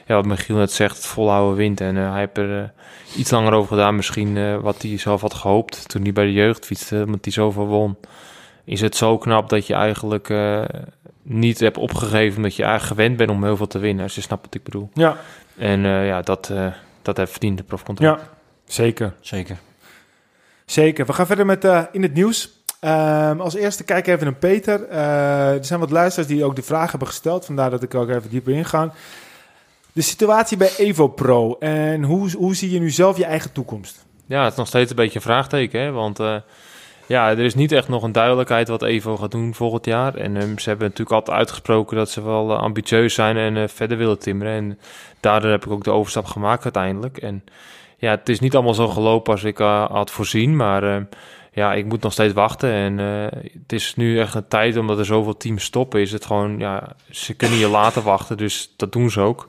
ja, wat Michiel net zegt, het volhouden wint. En hij heeft er iets langer over gedaan misschien wat hij zelf had gehoopt toen hij bij de jeugd fietste. Omdat hij zoveel won. Is het zo knap dat je eigenlijk niet hebt opgegeven omdat je eigenlijk gewend bent om heel veel te winnen. Als je snapt wat ik bedoel. Ja, En ja, dat, dat heeft verdiend de profcontract. ja. zeker. Zeker. Zeker. We gaan verder met eh, in het nieuws. Ehm, als eerste kijken even naar Peter. Eh, er zijn wat luisteraars die ook de vraag hebben gesteld. Vandaar dat ik ook even dieper inga. De situatie bij Evo Pro. En hoe, hoe zie je nu zelf je eigen toekomst? Ja, het is nog steeds een beetje een vraagteken. Hè? Want eh, ja, er is niet echt nog een duidelijkheid wat Evo gaat doen volgend jaar. En ehm, ze hebben natuurlijk altijd uitgesproken dat ze wel eh, ambitieus zijn en eh, verder willen timmeren. En daardoor heb ik ook de overstap gemaakt uiteindelijk. En ja, het is niet allemaal zo gelopen als ik eh, had voorzien. Maar ehm, ja, ik moet nog steeds wachten. En het is nu echt een tijd, omdat er zoveel teams stoppen, is het gewoon, ja, ze kunnen je laten wachten. Dus dat doen ze ook.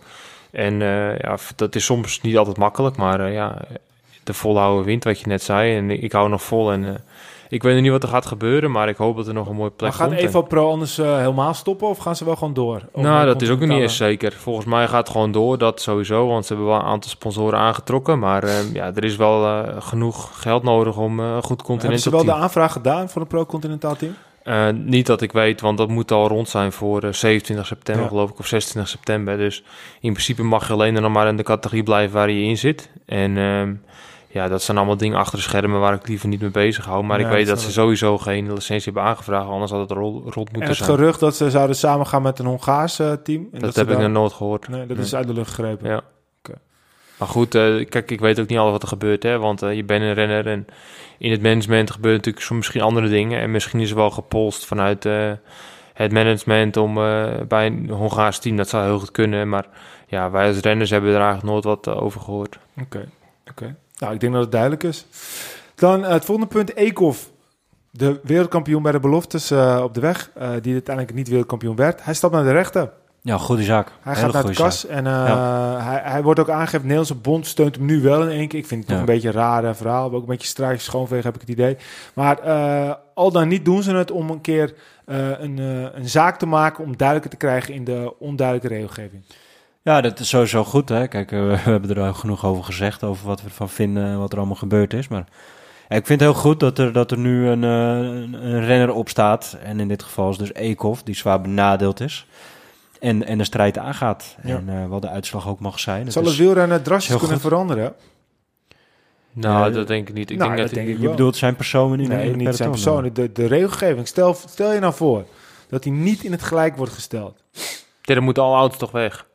En ja, dat is soms niet altijd makkelijk, maar ja, de volhouden wint, wat je net zei. En ik hou nog vol en ik weet nog niet wat er gaat gebeuren, maar ik hoop dat er nog een mooie plek Maar gaat komt. Evo Pro anders eh, helemaal stoppen of gaan ze wel gewoon door? Nou, dat is ook nog niet eens zeker. Volgens mij gaat het gewoon door, dat sowieso, want ze hebben wel een aantal sponsoren aangetrokken. Maar eh, ja, er is wel eh, genoeg geld nodig om een goed Hebben continent ze op wel de aanvraag gedaan voor een pro-continentaal team? Niet dat ik weet, want dat moet al rond zijn voor eh, 27 september, Ja. geloof ik, of 26 september. Dus in principe mag je alleen dan nog maar in de categorie blijven waar je in zit. En ehm, ja, dat zijn allemaal dingen achter de schermen waar ik liever niet mee bezig hou. Maar Ja, ik weet dat dat ze sowieso geen licentie hebben aangevraagd, anders had het rol, En moeten het zijn. gerucht dat ze zouden samengaan met een Hongaars eh, team. En dat ze heb ik nog nooit gehoord. Nee, dat Nee. is uit de lucht gegrepen. Ja. Maar goed, eh, kijk, ik weet ook niet alles wat er gebeurt, hè. Want eh, je bent een renner en in het management gebeuren natuurlijk soms misschien andere dingen. En misschien is er wel gepolst vanuit het management om bij een Hongaars team, dat zou heel goed kunnen. Maar ja, wij als renners hebben er eigenlijk nooit wat over gehoord. Oké, oké. Nou, ik denk dat het duidelijk is. Dan eh, het volgende punt, Eekhoff. De wereldkampioen bij de beloftes eh, op de weg, eh, die uiteindelijk niet wereldkampioen werd. Hij stapt naar de rechter. Ja, goede zaak. Hij Hele gaat naar de kas zaak. en hij, hij wordt ook aangegeven, de Nederlandse bond steunt hem nu wel in één keer. Ik vind het toch een beetje een rare verhaal. Ook een beetje straatjes schoonvegen heb ik het idee. Maar al dan niet doen ze het om een keer een, een zaak te maken om duidelijker te krijgen in de onduidelijke regelgeving. Ja, dat is sowieso goed. Hè? Kijk, eh, we hebben er al genoeg over gezegd, over wat we ervan vinden en wat er allemaal gebeurd is. Maar ja, ik vind het heel goed dat er, dat er nu een, eh, een, een renner op staat. En in dit geval is dus Eekhoff, die zwaar benadeeld is. En, en de strijd aangaat. Ja. En eh, wat de uitslag ook mag zijn. Zal het wielrennen drastisch kunnen goed. veranderen? Nou, dat denk ik niet. Ik nou, denk dat dat, denk ik je wel. bedoelt zijn persoon in, Nee, in niet zijn persoon. De, de regelgeving. Stel, stel je nou voor dat hij niet in het gelijk wordt gesteld. Ja, dan moeten alle auto's toch weg.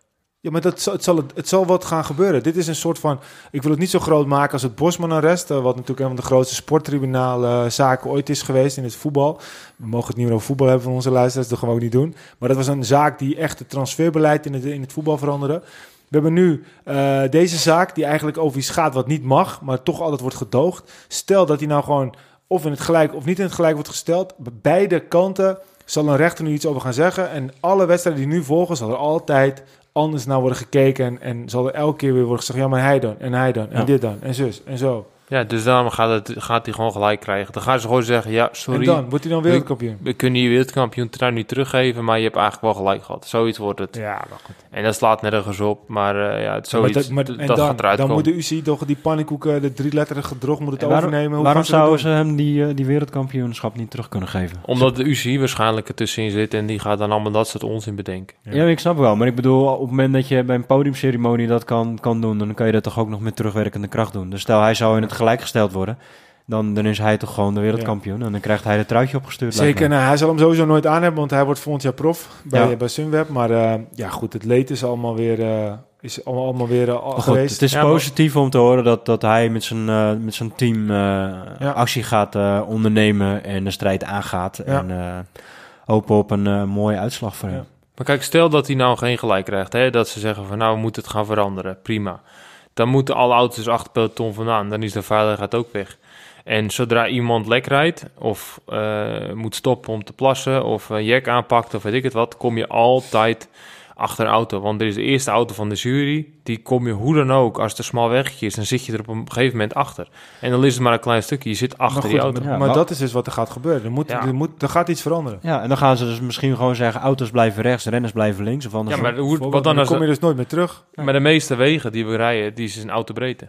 Ja, maar dat, het, zal, het zal wat gaan gebeuren. Dit is een soort van... Ik wil het niet zo groot maken als het Bosman-arrest... eh, wat natuurlijk een van de grootste sporttribunaalzaken ooit is geweest in het voetbal. We mogen het niet meer over voetbal hebben van onze luisteraars. Dat gaan we ook niet doen. Maar dat was een zaak die echt het transferbeleid in het, in het voetbal veranderde. We hebben nu eh, deze zaak die eigenlijk over iets gaat wat niet mag... maar toch altijd wordt gedoogd. Stel dat hij nou gewoon of in het gelijk of niet in het gelijk wordt gesteld. Beide kanten zal een rechter nu iets over gaan zeggen. En alle wedstrijden die nu volgen, zal er altijd anders naar worden gekeken. En, en zal er elke keer weer worden gezegd: ja, maar hij dan, en hij dan, en Ja. dit dan, en zus, en zo. Ja, dus daarom gaat, het, gaat hij gewoon gelijk krijgen. Dan gaan ze gewoon zeggen, ja, sorry, En dan wordt hij dan wereldkampioen. we kunnen je wereldkampioen trui niet teruggeven, maar je hebt eigenlijk wel gelijk gehad. Zoiets wordt het. Ja, maar goed. En dat slaat nergens op, maar eh, ja, het Maar zoiets, dat, maar, dat en gaat dan, eruit dan komen. moet de UCI toch die pannenkoeken, de drieletterige drog, moet het waarom- overnemen. Hoe Waarom dat zouden ze hem die, eh, die wereldkampioenschap niet terug kunnen geven? Omdat de UCI waarschijnlijk ertussenin zit en die gaat dan allemaal dat soort onzin bedenken. Ja. Ja, ik snap wel. Maar ik bedoel, op het moment dat je bij een podiumceremonie dat kan, kan doen, dan kan je dat toch ook nog met terugwerkende kracht doen. Dus stel hij zou in het gelijk gesteld worden, dan, dan is hij toch gewoon de wereldkampioen. En dan krijgt hij het truitje opgestuurd. Zeker, nou, hij zal hem sowieso nooit aan hebben, want hij wordt volgend jaar prof bij, Ja. bij Sunweb. Maar eh, ja, goed, het leed is allemaal weer, eh, is allemaal, allemaal weer eh, goed, geweest. het is Ja, maar- positief om te horen dat, dat hij met zijn, eh, met zijn team eh, Ja. actie gaat eh, ondernemen en de strijd aangaat. Ja. En eh, hopen op een eh, mooie uitslag voor Ja. hem. Maar kijk, stel dat hij nou geen gelijk krijgt, hè, dat ze zeggen van nou, we moeten het gaan veranderen, prima. Dan moeten alle auto's achter peloton vandaan, dan is de veiligheid ook weg. En zodra iemand lek rijdt, of eh, moet stoppen om te plassen, of een jack aanpakt, of weet ik het wat, kom je altijd achter een auto. Want er is de eerste auto van de jury, die kom je hoe dan ook, als het een smal weggetje is, dan zit je er op een gegeven moment achter. En dan is het maar een klein stukje, je zit achter maar die goed, auto. maar, Ja, maar maar- dat is dus wat er gaat gebeuren. Er, moet, Ja. er, moet, er gaat iets veranderen. Ja, en dan gaan ze dus misschien gewoon zeggen, auto's blijven rechts, renners blijven links. Of Ja, andersom. maar hoe, wat dan dan als... kom je dus nooit meer terug. Maar de meeste wegen die we rijden, die is een autobreedte.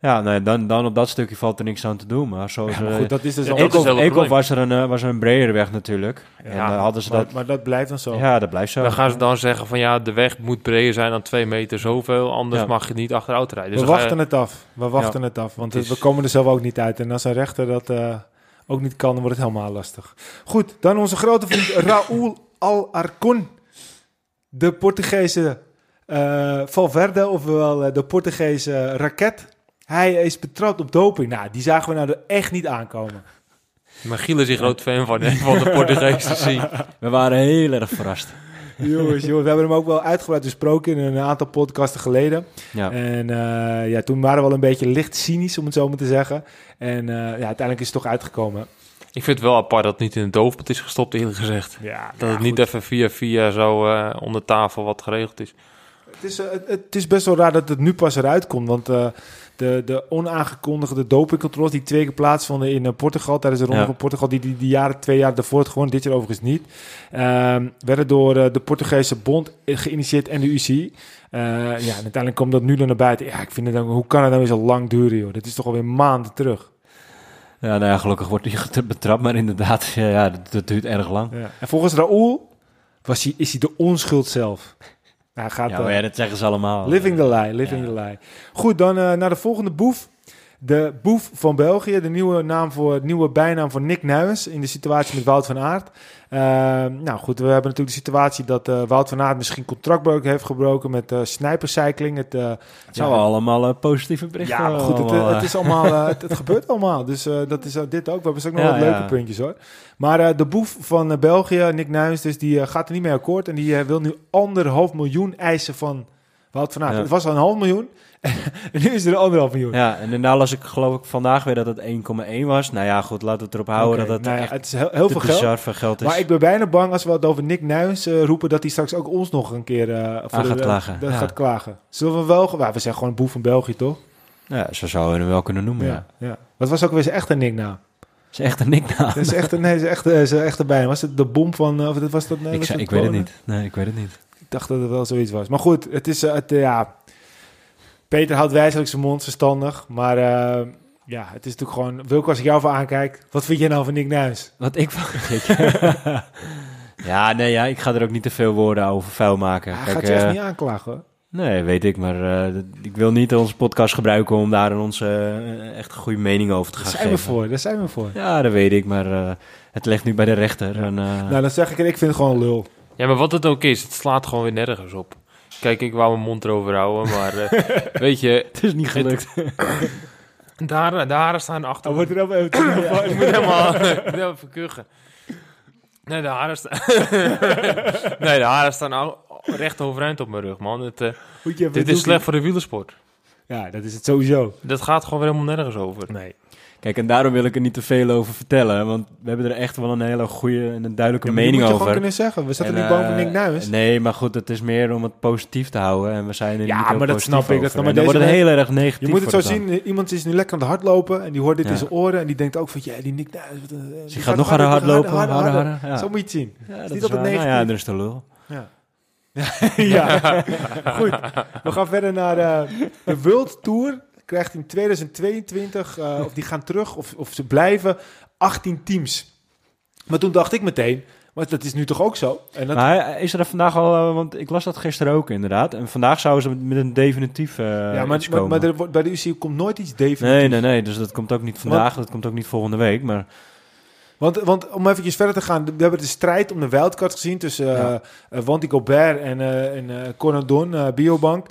Ja, nee, dan, dan op dat stukje valt er niks aan te doen. Maar zoals... Ja, maar eh, goed, dat is dus al was er een, eh, was er een bredere weg natuurlijk. en eh, hadden ze Maar, dat... maar dat blijft dan zo. Ja, dat blijft zo. Dan gaan ze dan zeggen van ja, de weg moet breder zijn dan twee meter zoveel, anders Ja. mag je niet achter de auto rijden. Dus we je- wachten het af. We wachten het af. Want Het is- we komen er zelf ook niet uit. En als een rechter dat eh, ook niet kan, dan wordt het helemaal lastig. Goed, dan onze grote vriend Raúl Alarcón. De Portugese eh, Valverde, ofwel de Portugese raket. Hij is betrapt op doping. Nou, die zagen we nou er echt niet aankomen. Maar Giel is een groot fan van, hè, van de Portugese scene. We waren heel erg verrast. jongens, jongens, we hebben hem ook wel uitgebreid besproken in een aantal podcasten geleden. Ja. En eh, ja, toen waren we wel een beetje licht cynisch, om het zo maar te zeggen. En eh, ja, uiteindelijk is het toch uitgekomen. Ik vind het wel apart dat het niet in het doofpot is gestopt, eerlijk gezegd. Ja, Dat het niet even via via zo eh, onder tafel wat geregeld is. Het is, het, het is best wel raar dat het nu pas eruit komt. Want eh, de, de onaangekondigde dopingcontroles die twee keer plaatsvonden in eh, Portugal tijdens de ronde Ja. van Portugal, die, die die jaren, twee jaar daarvoor gewonnen, dit jaar overigens niet, ehm, werden door eh, de Portugese bond geïnitieerd en de UCI. Eh, ja, en uiteindelijk komt dat nu dan naar buiten. Ja, ik vind het dan, hoe kan het nou weer zo lang duren, joh? Dat is toch alweer maanden terug. Ja, nou ja, gelukkig wordt hij betrapt, maar inderdaad, ja, ja dat, dat duurt erg lang. Ja. En volgens Raoul was hij, is hij de onschuld zelf. Hij gaat Ja, eh, maar ja, dat zeggen ze allemaal. living the lie, living the lie. Goed, dan eh, naar de volgende boef. De boef van België, de nieuwe, naam voor, nieuwe bijnaam voor Nick Nuijens in de situatie met Wout van Aert. Eh, nou goed, we hebben natuurlijk de situatie dat eh, Wout van Aert misschien contractbreuk heeft gebroken met Cycling. Het, eh, Het zijn wel allemaal positieve berichten. ja, maar goed, het, het is allemaal, het, het gebeurt allemaal. Dus dat is dit ook. We hebben straks nog Ja, wat leuke ja. puntjes hoor. Maar de boef van België, Nick Nuijens, dus die gaat er niet mee akkoord. En die wil nu anderhalf miljoen eisen van Wout van Aert. Ja. Het was al een half miljoen. nu is er anderhalf miljoen. Ja, en daarna las ik geloof ik vandaag weer dat het 1,1 was. Nou ja, goed, laten we het erop houden dat het nou ja, echt het is heel, veel geld. geld is. Maar ik ben bijna bang als we het over Nick Nuijens eh, roepen... dat hij straks ook ons nog een keer eh, voor de- gaat klagen, ja. gaat klagen. Zullen we wel... Nou, we zijn gewoon een boef van België, toch? Ja, zo zouden we hem wel kunnen noemen, ja. ja. Wat was ook weer zijn echte nicknaam? is echt een nicknaam. Dat is echt een, nee, dat is echt, dat is echt erbij. Was het de bom van... eh, Of was dat, nee, ik was zei, dat ik weet het niet. Nee, ik weet het niet. Ik dacht dat het wel zoiets was. Maar goed, het is... eh, Het, eh, ja, Peter houdt wijzelijk zijn mond verstandig. Maar eh, ja, het is natuurlijk gewoon... Wilco, als ik jou voor aankijk... Wat vind jij nou van Nick Nuis? Wat ik van... ja, nee, ja, ik ga er ook niet te veel woorden over vuil maken. Hij Kijk, gaat je echt eh, niet aanklagen, hoor. Nee, weet ik, maar eh, ik wil niet onze podcast gebruiken om daar onze echt goede mening over te Daar gaan zijn we geven. voor, daar zijn we voor. Ja, dat weet ik, maar eh, het ligt nu bij de rechter. En, eh, Nou, dan zeg ik het, ik vind het gewoon lul. Ja, maar wat het ook is, het slaat gewoon weer nergens op. Kijk, ik wou mijn mond erover houden, maar eh, weet je, het is niet gelukt. de haren, de haren staan achter. Oh, wordt er even even ik moet helemaal, even verkuchen. Nee, de haren staan... nee, de haren staan recht overeind op mijn rug, man. Het, even dit is slecht voor de wielersport. Ja, dat is het sowieso. Dat gaat gewoon weer helemaal nergens over. Nee. Kijk, en daarom wil ik er niet te veel over vertellen, want we hebben er echt wel een hele goede en een duidelijke Ja, mening moet je over. gewoon kunnen zeggen. We zaten En, niet voor eh, Nick Nuis. Nee, maar goed, het is meer om het positief te houden. En we zijn er Ja, niet heel maar dat snap ik. Dat dan wordt het heel erg negatief. Je moet het zo zien. Iemand is nu lekker aan het hardlopen en die hoort dit Ja. in zijn oren en die denkt ook van, ja, die Nick Nuis. Dus die gaat nog harder hardlopen, harder, harder. Ja. Zo moet je het zien. Ja, niet dat is altijd waar. Nou negatief. ja, is de lul. Ja. ja, goed. We gaan verder naar eh, de World Tour. Krijgt in 2022, eh, of die gaan terug, of, of ze blijven, 18 teams. Maar toen dacht ik meteen, maar dat is nu toch ook zo? En dat, Maar is er vandaag al, eh, want ik las dat gisteren ook inderdaad. En vandaag zouden ze met een definitief eh ja, maar, maar, maar er bij de UCI komt nooit iets definitiefs. Nee, nee, nee. Dus dat komt ook niet vandaag, dat komt ook niet volgende week. Maar Want, want om eventjes verder te gaan, we hebben de strijd om de wildcard gezien tussen Ja. eh eh, Wanty Gobert en, eh en Corendon, Biobank.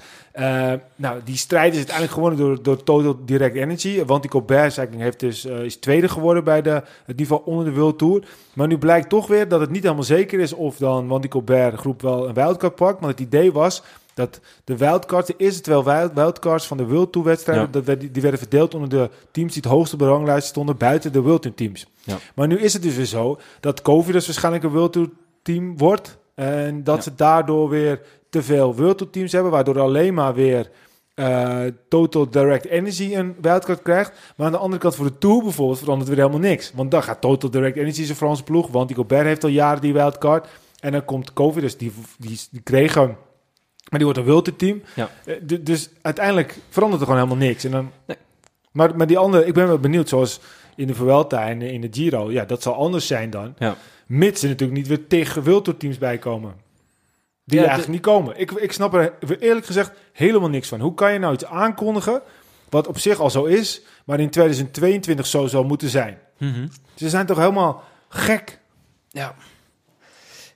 Nou, die strijd is uiteindelijk gewonnen door, door Total Direct Energy. Wanty Gobert heeft dus, is tweede geworden bij de, het niveau onder de World Tour. Maar nu blijkt toch weer dat het niet helemaal zeker is of dan Wanty Gobert groep wel een wildcard pakt. Maar het idee was dat de wildcards, de eerste twee wild, wildcards van de World Tour wedstrijden, Ja. dat werd, die werden verdeeld onder de teams die het hoogste ranglijst stonden buiten de World Tour teams. Ja. Maar nu is het dus weer zo dat Covid dus waarschijnlijk een World Tour team wordt. En dat Ja. ze daardoor weer te veel World Tour teams hebben, waardoor alleen maar weer eh, Total Direct Energy een wildcard krijgt. Maar aan de andere kant voor de Tour bijvoorbeeld verandert weer helemaal niks. Want dan gaat Total Direct Energy zijn Franse ploeg, want die Gobert heeft al jaren die wildcard. En dan komt Covid, dus die, die, die kregen... Maar die wordt een World team. Ja. Eh, du- dus uiteindelijk verandert er gewoon helemaal niks. En dan, Nee. maar, maar die andere, ik ben wel benieuwd, zoals in de Vuelta en in de Giro, ja, dat zal anders zijn dan. Ja. Mits er natuurlijk niet weer tegen World teams bij komen. Die Ja, eigenlijk niet komen. Ik, ik snap er eerlijk gezegd helemaal niks van. Hoe kan je nou iets aankondigen, wat op zich al zo is, maar in 2022 zo zou moeten zijn? Ze zijn toch helemaal gek? Ja.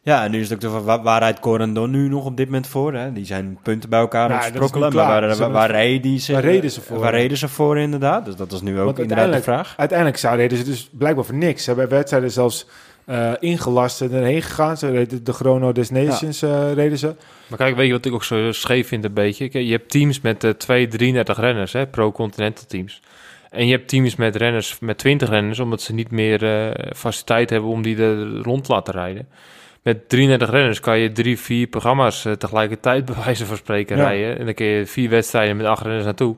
Ja, en nu is het ook de wa- waar, waar rijdt Corendon nu nog op dit moment voor? Hè? Die zijn punten bij elkaar aan Ja, het sprokkelen. Maar waar, waar, reden ze, waar reden ze voor? Waar reden ze voor inderdaad? Dus dat is nu ook inderdaad de vraag. Uiteindelijk zou reden ze dus blijkbaar voor niks. Ze hebben wedstrijden zelfs eh, ingelast en erheen gegaan. Ze reden de Chrono des Nations eh, reden ze. Maar kijk, weet je wat ik ook zo scheef vind een beetje? Kijk, je hebt teams met eh 2, 33 renners, hè, pro-continental teams. En je hebt teams met renners, met 20 renners, omdat ze niet meer eh, faciliteit hebben om die er rond te laten rijden. Met 33 renners kan je drie, vier programma's eh, tegelijkertijd bij wijze van spreken Ja. rijden. En dan kun je vier wedstrijden met acht renners naartoe.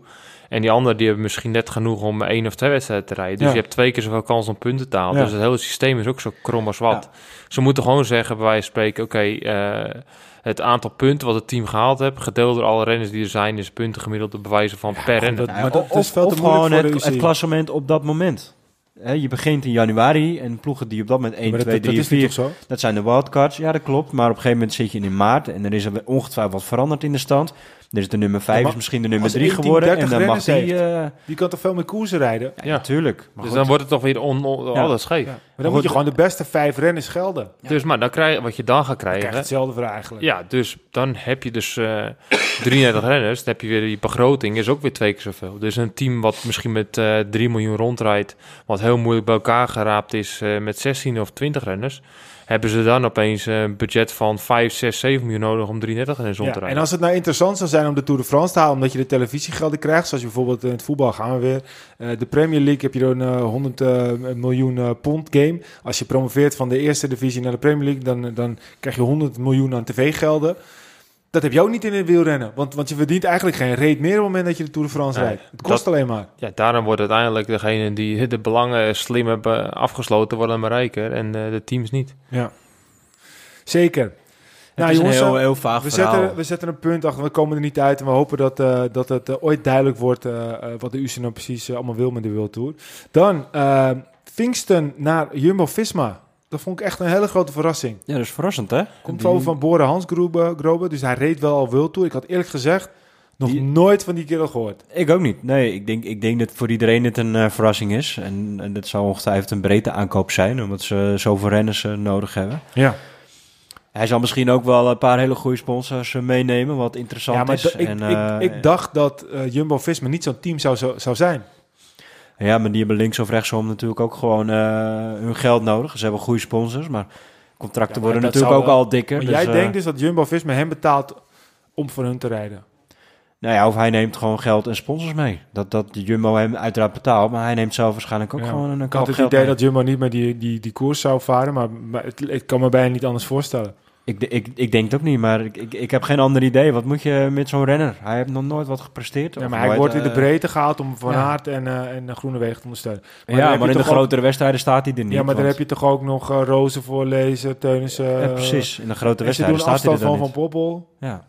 En die anderen die hebben misschien net genoeg om één of twee wedstrijden te rijden. Dus Ja. je hebt twee keer zoveel kans om punten te halen. Ja. Dus het hele systeem is ook zo krom als wat. Ze moeten gewoon zeggen, bij wijze van spreken, oké, eh, het aantal punten wat het team gehaald heeft, gedeeld door alle renners die er zijn, is punten gemiddeld te bewijzen van per renner. dat- maar dat of is veel te of gewoon voor het, het klassement op dat moment. Hè, je begint in januari en ploegen die op dat moment 1, Maar 2, dat, dat 3, is niet 4... toch zo? Dat zijn de wildcards. Ja, dat klopt. Maar op een gegeven moment zit je in maart en er is er ongetwijfeld wat veranderd in de stand. Is de nummer 5 maar is misschien de nummer als 3 één team geworden. En 30 dan mag die... eh Die kan toch veel meer koersen rijden? ja, natuurlijk. Dus goed. dan wordt het toch weer on, on- Ja. alles scheef. Ja. Maar dan moet je gewoon de beste vijf renners gelden. Dan Dus maar dan krijg, wat je dan gaat krijg je krijgen... hetzelfde voor eigenlijk. Ja, dus dan heb je dus eh 33 renners. Dan heb je weer die begroting, is ook weer twee keer zoveel. Dus een team wat misschien met eh 3 miljoen rondrijdt, wat heel moeilijk bij elkaar geraapt is eh, met 16 of 20 renners, hebben ze dan opeens eh, een budget van 5, 6, 7 miljoen nodig om 33 renners rond Ja, te en als het nou interessant zou zijn om de Tour de France te halen, omdat je de televisiegelden krijgt, zoals je bijvoorbeeld in het voetbal gaan we weer. eh, de Premier League heb je een eh, 100 eh, miljoen pond game. Als je promoveert van de eerste divisie naar de Premier League, dan, dan krijg je 100 miljoen aan tv-gelden. Dat heb je ook niet in het wielrennen, want, want je verdient eigenlijk geen reet meer op het moment dat je de Tour de France Nee, rijdt. Het kost dat- alleen maar. Ja, daarom wordt uiteindelijk degene die de belangen slim hebben afgesloten, worden maar rijker en eh, de teams niet. Ja. Zeker. Het Nou, is jongens, een heel, eh, heel vaag We verhaal. zetten, we zetten een punt achter, we komen er niet uit. En we hopen dat, eh, dat het ooit duidelijk wordt wat de UCI nou precies allemaal wil met de World Tour. Dan, uh, Kingston naar Jumbo-Visma. Dat vond ik echt een hele grote verrassing. Ja, dat is verrassend, hè? Komt Die- over van Boren Hansgrobe, Grobe, dus hij reed wel al World Tour. Ik had eerlijk gezegd nog Die- nooit van die kerel gehoord. Ik ook niet. Nee, ik denk, ik denk dat voor iedereen dit een eh, verrassing is. En, en dat zou ongetwijfeld een breedte aankoop zijn, omdat ze zoveel renners eh, nodig hebben. Ja, Hij zal misschien ook wel een paar hele goede sponsors eh, meenemen, wat interessant ja maar is. ik, en, ik, eh, ik dacht dat Jumbo-Visma niet zo'n team zou, zou, zou Ja, maar die hebben links of rechtsom natuurlijk ook gewoon eh, hun geld nodig. Ze hebben goede sponsors, maar contracten Ja, maar worden natuurlijk ook al dikker. Maar dus, jij eh, denkt dus dat Jumbo-Visma hem betaalt om voor hun te rijden? Nou ja, of hij neemt gewoon geld en sponsors mee. Dat, dat de Jumbo hem uiteraard betaalt, maar hij neemt zelf waarschijnlijk ook Ja. gewoon een Ik kant had het idee mee. dat Jumbo niet meer die, die, die koers zou varen, maar, maar het, ik kan me bijna niet anders voorstellen. Ik, ik, ik denk het ook niet, maar ik, ik, ik heb geen ander idee. Wat moet je met zo'n renner? Hij heeft nog nooit wat gepresteerd. Ja, maar hij nooit, wordt in de eh, breedte gehaald om Van ja. Aert en, eh en Groenewegen te ondersteunen. Maar ja, maar in de ook- grotere wedstrijden staat hij er niet. ja, maar dan want- heb je toch ook nog eh, Rozen voorlezen, Teunissen. Ja, precies. In de grote wedstrijden staat hij er dan van niet. Van Poppel. Ja.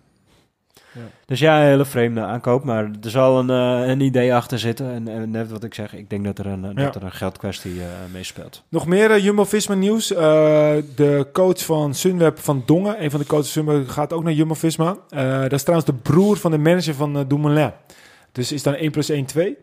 Ja. Dus ja, een hele vreemde aankoop, maar er zal een, eh, een idee achter zitten. En, en net wat ik zeg, ik denk dat er een, Ja. dat er een geldkwestie eh meespeelt. Nog meer eh, Jumbo-Visma nieuws. De coach van Sunweb van Dongen, een van de coaches van Sunweb, gaat ook naar Jumbo-Visma. Dat is trouwens de broer van de manager van uh, Dumoulin. Dus is dan 1 plus 1 2?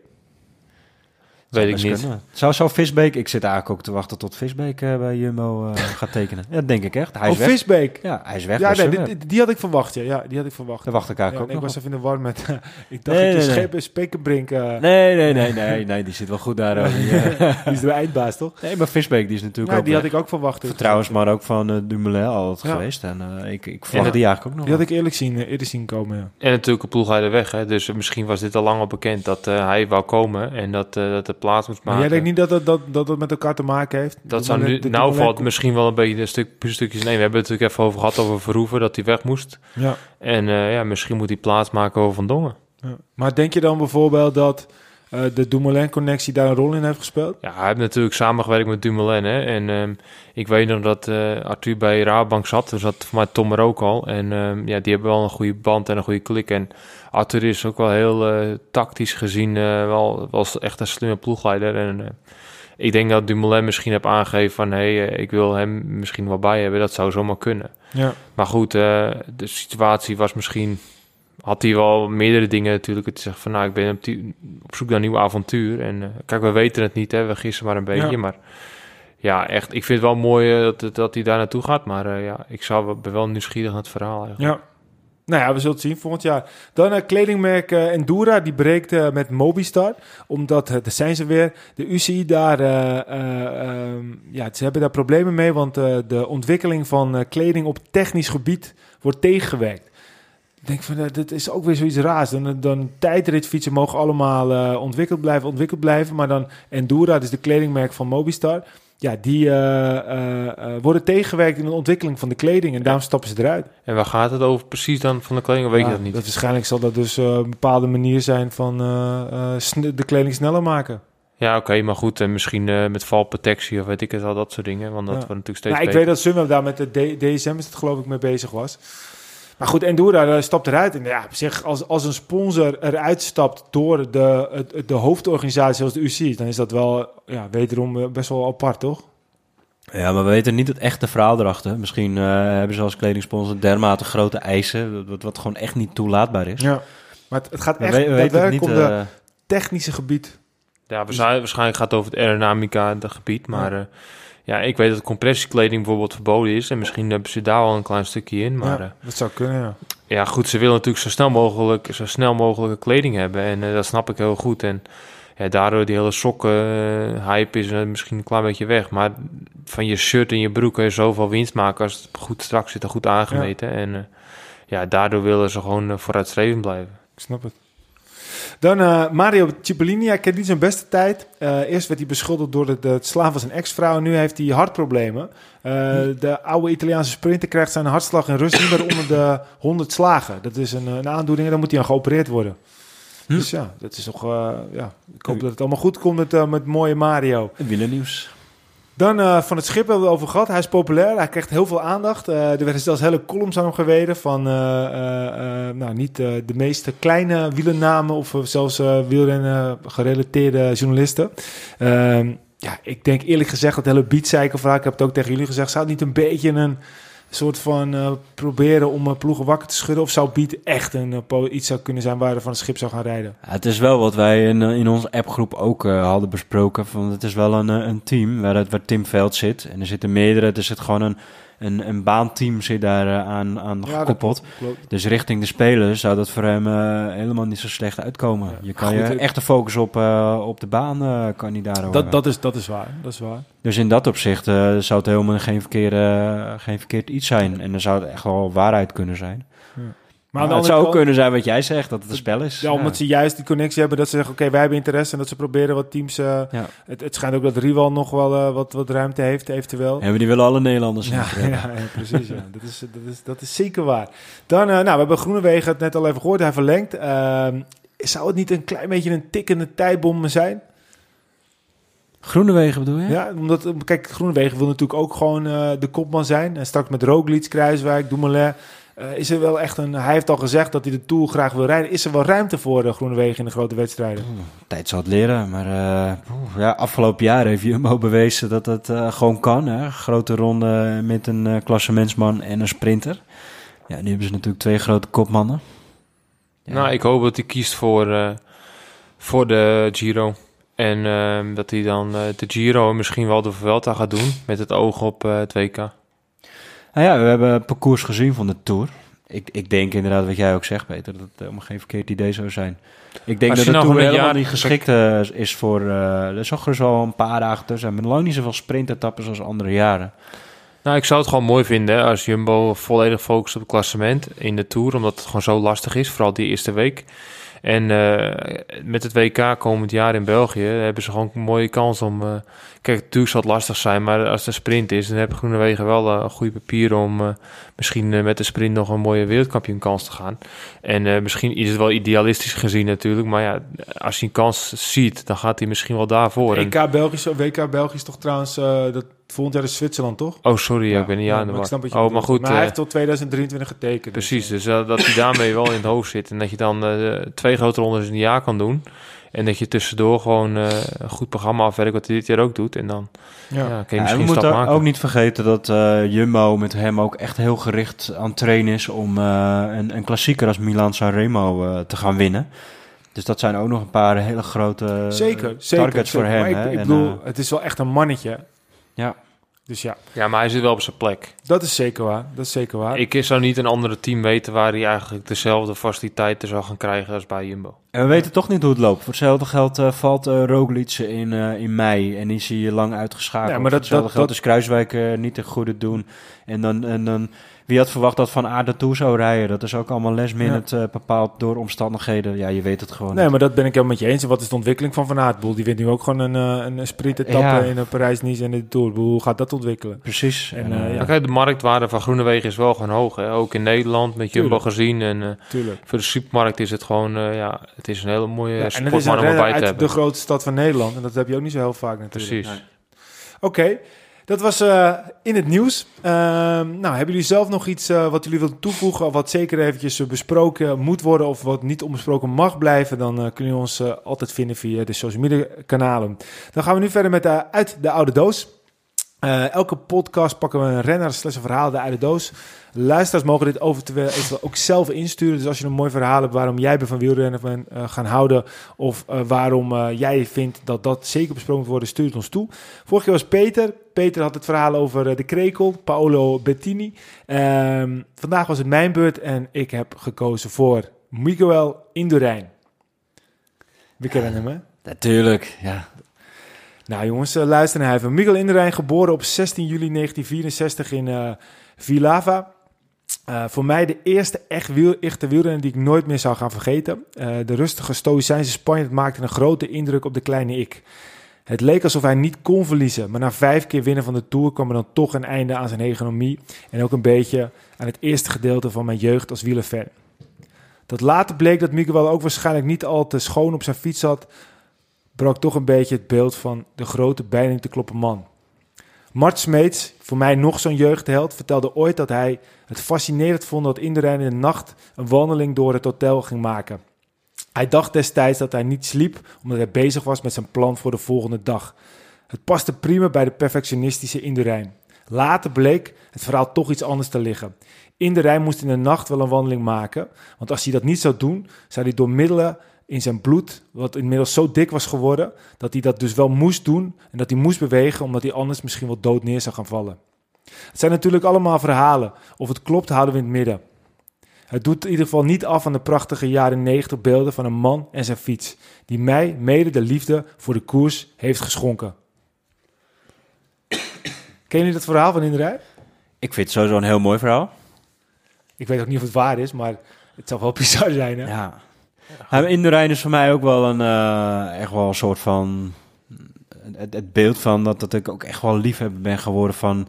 Weet ik niet. kunnen. Zou, zou Visbeek, ik zit eigenlijk ook te wachten tot Visbeek eh, bij Jumbo eh, gaat tekenen. Ja, dat denk ik echt. Hij is Oh, weg. Visbeek. Ja, hij is weg. Ja, nee, die, had ik verwacht. Ja, ja die had ik verwacht. Daar wacht ik Ja, eigenlijk nee, ik ook was nog even in de war met... ik dacht Nee, dat je nee, nee. schepen Spekenbrink... eh Nee, nee, nee, nee, nee, die zit wel goed daar. eh, die, eh. die is de eindbaas, toch? nee, maar Visbeek die is natuurlijk Ja, ook die had ik ook verwacht. Vertrouwens, maar ook van eh, Dumoulin altijd Ja. geweest. En eh, ik, ik verwacht En- die eigenlijk ook nog Die had ik eerlijk zien, eh, eerder zien komen, ja. En natuurlijk een ploegleider weg, hè? dus misschien was dit al lang al bekend dat eh, hij wou komen en dat, eh, dat de plaats moest Maar maken. jij denkt niet dat dat, dat, dat het met elkaar te maken heeft? Dat zou nu, Dumoulin- nou valt misschien wel een beetje een stuk, stukjes nemen. We hebben het natuurlijk even over gehad over Verhoeven, dat hij weg moest. Ja. En eh, ja, misschien moet hij plaats maken over Van Dongen. Ja. Maar denk je dan bijvoorbeeld dat eh, de Dumoulin-connectie daar een rol in heeft gespeeld? Ja, hij heeft natuurlijk samengewerkt met Dumoulin. Hè? En ehm, ik weet nog dat eh, Arthur bij Rabobank zat. Toen zat voor mij Tom er ook al. En ehm, ja, die hebben wel een goede band en een goede klik. En Arthur is ook wel heel eh, tactisch gezien wel, wel echt een slimme ploegleider. En ik denk dat Dumoulin misschien heeft aangegeven van... hé, hey, ik wil hem misschien wel bij hebben. Dat zou zomaar kunnen. Ja. Maar goed, de situatie was misschien... Had hij wel meerdere dingen natuurlijk. Het zegt van, nou, ik ben op, die- op zoek naar een nieuw avontuur. En eh, kijk, we weten het niet, hè. We gissen maar een beetje. Ja. Maar ja, echt, ik vind het wel mooi eh, dat, dat hij daar naartoe gaat. Maar eh, ja, ik zou, wel- ben wel nieuwsgierig naar het verhaal eigenlijk. ja. Nou ja, we zullen het zien volgend jaar. Dan eh kledingmerk Endura, die breekt met Mobistar. Omdat, daar zijn ze weer, de UCI daar, eh, eh, ehm, ja, ze hebben daar problemen mee. Want de ontwikkeling van kleding op technisch gebied wordt tegengewerkt. Ik denk van, eh, dit is ook weer zoiets raars. Dan, dan tijdritfietsen mogen allemaal eh, ontwikkeld blijven, ontwikkeld blijven. Maar dan Endura, dus de kledingmerk van Mobistar... Ja, die eh, eh, worden tegengewerkt in de ontwikkeling van de kleding. En daarom stappen ze eruit. En waar gaat het over precies dan van de kleding? Weet Ja, je dat niet? waarschijnlijk zal dat dus een bepaalde manier zijn van de kleding sneller maken. Ja, oké, maar goed. En misschien met valprotectie of weet ik het al, dat soort dingen. Want dat Ja. wordt natuurlijk steeds Nou, ik beter. weet dat Sunweb daar met de D- DSM is het geloof ik mee bezig was. Maar goed, Endura eh, stapt eruit. En ja, op zich, als, als een sponsor eruit stapt door de, de hoofdorganisatie zoals de UC, dan is dat wel ja, wederom eh, best wel apart, toch? Ja, maar we weten niet het echte verhaal erachter. Misschien eh, hebben ze als kledingsponsor dermate grote eisen, wat, wat gewoon echt niet toelaatbaar is. Ja. Maar het, het gaat echt we- we weten het daadwerkelijk niet. om de technische gebied. Ja, waarschijnlijk, waarschijnlijk gaat het over het aerodynamica, dat gebied. Maar ja. Ja, ik weet dat compressiekleding bijvoorbeeld verboden is. En misschien hebben ze daar wel een klein stukje in. Maar ja, ja, dat zou kunnen, ja. ja goed, ze willen natuurlijk zo snel mogelijk, zo snel mogelijke kleding hebben. En eh, dat snap ik heel goed. En ja, daardoor die hele sokken-hype is eh, misschien een klein beetje weg. Maar van je shirt en je broek kun je zoveel winst maken als het goed straks zit en goed aangemeten. En eh, ja, daardoor willen ze gewoon eh, vooruitstrevend blijven. Ik snap het. Dan eh, Mario Cipollini, hij kent niet zijn beste tijd. Eh, eerst werd hij beschuldigd door het, het slaan van zijn ex-vrouw. Nu heeft hij hartproblemen. Eh, De oude Italiaanse sprinter krijgt zijn hartslag in rust niet meer onder de 100 slagen. Dat is een, een aandoening en dan moet hij aan geopereerd worden. Hm. Dus ja, dat is toch... eh, ja, ik hoop dat het allemaal goed komt met, met mooie Mario. Het wielernieuws. Dan eh, van het schip hebben we het over gehad. Hij is populair, hij krijgt heel veel aandacht. Eh, er werden zelfs hele columns aan hem geweden van eh, nou, niet de meeste kleine wielernamen of zelfs wielrennen gerelateerde journalisten. Ehm, ja, ik denk eerlijk gezegd dat hele beatcycle verhaal, ik heb het ook tegen jullie gezegd, zou het niet een beetje een soort van eh, proberen om eh, ploegen wakker te schudden? Of zou Beat echt een, eh, iets zou kunnen zijn waar hij van het schip zou gaan rijden? Het is wel wat wij in, in onze appgroep ook hadden besproken. Van, het is wel een, een team waar, het, waar Tim Veld zit. En er zitten meerdere. Er zit gewoon een, een, een baanteam zit daar eh, aan, aan Ja, gekoppeld. Dus richting de spelers zou dat voor hem eh, helemaal niet zo slecht uitkomen. Ja, je kan goed, je het- echte focus op, eh, op de baan eh, kan niet. Dat, dat, is, dat is waar, dat is waar. Dus in dat opzicht eh, zou het helemaal geen, verkeerde, geen verkeerd iets zijn. En dan zou het echt wel waarheid kunnen zijn. Maar, de het zou ook kant- kunnen zijn wat jij zegt, dat het een spel is. Ja, omdat ze juist die connectie hebben dat ze zeggen, oké, wij hebben interesse en dat ze proberen wat teams... eh, Ja. het, het schijnt ook dat Rival nog wel eh, wat, wat ruimte heeft, eventueel. En die willen alle Nederlanders. Ja, ja, hebben. ja, precies. Ja. Dat, is, dat, is, dat is zeker waar. Dan, eh, nou, we hebben Groenewegen het net al even gehoord. Hij verlengt. Ehm, zou het niet een klein beetje een tikkende tijdbom zijn? Groenewegen bedoel je? Ja, omdat, kijk, Groenewegen wil natuurlijk ook gewoon eh, de kopman zijn. En straks met Roglic, Kruiswijk, Dumoulin. Eh, is er wel echt een... Hij heeft al gezegd dat hij de Tour graag wil rijden. Is er wel ruimte voor uh, Groenewegen in de grote wedstrijden? Oeh, tijd zal het leren, maar uh, oeh, ja, afgelopen jaar heeft Jumbo bewezen dat het uh, gewoon kan. Hè? Grote ronde met een uh, klassementsman en een sprinter. Ja, nu hebben ze natuurlijk twee grote kopmannen. Ja. Nou, ik hoop dat hij kiest voor, uh, voor de Giro. En uh, dat hij dan uh, de Giro en misschien wel de Vuelta gaat doen met het oog op uh, het WK. Nou ja, we hebben het parcours gezien van de Tour. Ik, ik denk inderdaad wat jij ook zegt, Peter, dat het helemaal geen verkeerd idee zou zijn. Ik denk dat de Tour een helemaal jaar- niet geschikt uh, is voor... Uh, er zag er zo een paar dagen tussen. Maar lang niet zoveel sprintetappes als andere jaren. Nou, ik zou het gewoon mooi vinden hè, als Jumbo volledig focust op het klassement in de Tour. Omdat het gewoon zo lastig is, vooral die eerste week. En uh, met het WK komend jaar in België hebben ze gewoon een mooie kans om... Uh, kijk, natuurlijk zal het lastig zijn, maar als het een sprint is... dan hebben Groenewegen wel een goede papier om misschien met de sprint nog een mooie wereldkampioenkans te gaan. En misschien is het wel idealistisch gezien natuurlijk, maar ja, als hij een kans ziet, dan gaat hij misschien wel daarvoor. En... EK Belgisch, WK Belgisch toch trouwens, dat volgend jaar is Zwitserland, toch? Oh, sorry, ja, ik ben niet aan de maar ik snap wat je Oh, maar goed. Maar hij eh, heeft tot 2023 getekend. Precies, dus uh, dat hij daarmee wel in het hoofd zit. En dat je dan uh, twee grote rondes in een jaar kan doen. En dat je tussendoor gewoon uh, een goed programma afwerkt, wat hij dit jaar ook doet. En dan ja. Ja, kan je Ja, misschien we een stap moeten maken. ook niet vergeten dat uh, Jumbo met hem ook echt heel gericht aan het trainen is om uh, een, een klassieker als Milan Sanremo uh, te gaan winnen. Dus dat zijn ook nog een paar hele grote zeker, zeker, targets zeker. voor hem. Maar hè? ik, ik En, bedoel, uh, het is wel echt een mannetje. Ja. Dus ja, Ja, maar hij zit wel op zijn plek. dat is zeker waar. Dat is zeker waar. Ik zou niet een andere team weten waar hij eigenlijk dezelfde faciliteiten zou gaan krijgen als bij Jumbo. En we weten toch niet hoe het loopt. Voor hetzelfde geld uh, valt uh, Roglic in, uh, in mei en is hij lang uitgeschakeld. Ja, maar dat- Voor hetzelfde dat- geld dat- is Kruiswijk uh, niet te goede doen. En dan, en dan, wie had verwacht dat Van Aert toe zou rijden? Dat is ook allemaal last minute uh, bepaald door omstandigheden. Ja, je weet het gewoon Nee, niet. maar dat ben ik helemaal met je eens. En wat is de ontwikkeling van Van Aert? Boel, die wint nu ook gewoon een, uh, een sprintetappe Ja. in een Parijs-Nice en de Tour. Boel, hoe gaat dat ontwikkelen? Precies. En, En, eh, uh, ja. Kijk, de marktwaarde van Groenewegen is wel gewoon hoog. Hè? Ook in Nederland met Jumbo Tuurlijk. gezien. En uh, Tuurlijk. voor de supermarkt is het gewoon, uh, ja, het is een hele mooie Ja, ja, en het is sportman een om erbij te uit hebben. de grootste stad van Nederland. En dat heb je ook niet zo heel vaak natuurlijk. Precies. Oké. Dat was uh, in het nieuws. Uh, nou, hebben jullie zelf nog iets uh, wat jullie willen toevoegen, wat zeker eventjes besproken moet worden of wat niet onbesproken mag blijven, dan kunnen jullie ons altijd vinden via de social media kanalen. Dan gaan we nu verder met Uit de Oude Doos. Elke podcast pakken we een renner slash verhaal uit de doos. Luisteraars mogen dit eventueel ook zelf insturen. Dus als je een mooi verhaal hebt waarom jij van wielrennen bent uh, gaan houden... of uh, waarom jij vindt dat dat zeker besproken moet worden, stuur het ons toe. Vorige keer was Peter. Peter had het verhaal over de krekel, Paolo Bettini. Ehm, vandaag was het mijn beurt en ik heb gekozen voor Miguel Indurain. We kennen hem, hè? Natuurlijk, ja. Nou jongens, luister naar even. Miguel Indurain, geboren op 16 juli 1964 in Vilava. Uh, voor mij de eerste echt wiel, echte wielrenner die ik nooit meer zou gaan vergeten. Uh, de rustige stoïcijnse Spanjaard maakte een grote indruk op de kleine ik. Het leek alsof hij niet kon verliezen, maar na vijf keer winnen van de Tour kwam er dan toch een einde aan zijn hegemonie en ook een beetje aan het eerste gedeelte van mijn jeugd als wielerfan. Dat later bleek dat Miguel ook waarschijnlijk niet al te schoon op zijn fiets zat, brak toch een beetje het beeld van de grote bijling te kloppen man. Mart Smeets, voor mij nog zo'n jeugdheld, vertelde ooit dat hij het fascinerend vond dat Inderijn in de nacht een wandeling door het hotel ging maken. Hij dacht destijds dat hij niet sliep omdat hij bezig was met zijn plan voor de volgende dag. Het paste prima bij de perfectionistische Inderijn. Later bleek het verhaal toch iets anders te liggen. Inderijn moest in de nacht wel een wandeling maken, want als hij dat niet zou doen, zou hij door middelen in zijn bloed, wat inmiddels zo dik was geworden, dat hij dat dus wel moest doen en dat hij moest bewegen, omdat hij anders misschien wel dood neer zou gaan vallen. Het zijn natuurlijk allemaal verhalen. Of het klopt, houden we in het midden. Het doet in ieder geval niet af aan de prachtige jaren 90 beelden van een man en zijn fiets, die mij mede de liefde voor de koers heeft geschonken. Ken jullie dat verhaal van Inderij? Ik vind het sowieso een heel mooi verhaal. Ik weet ook niet of het waar is, maar het zal wel bizar zijn. Hè? Ja, ja, Inderijn is voor mij ook wel een, uh, echt wel een soort van... Het, het, beeld van dat, dat ik ook echt wel liefhebber ben geworden van...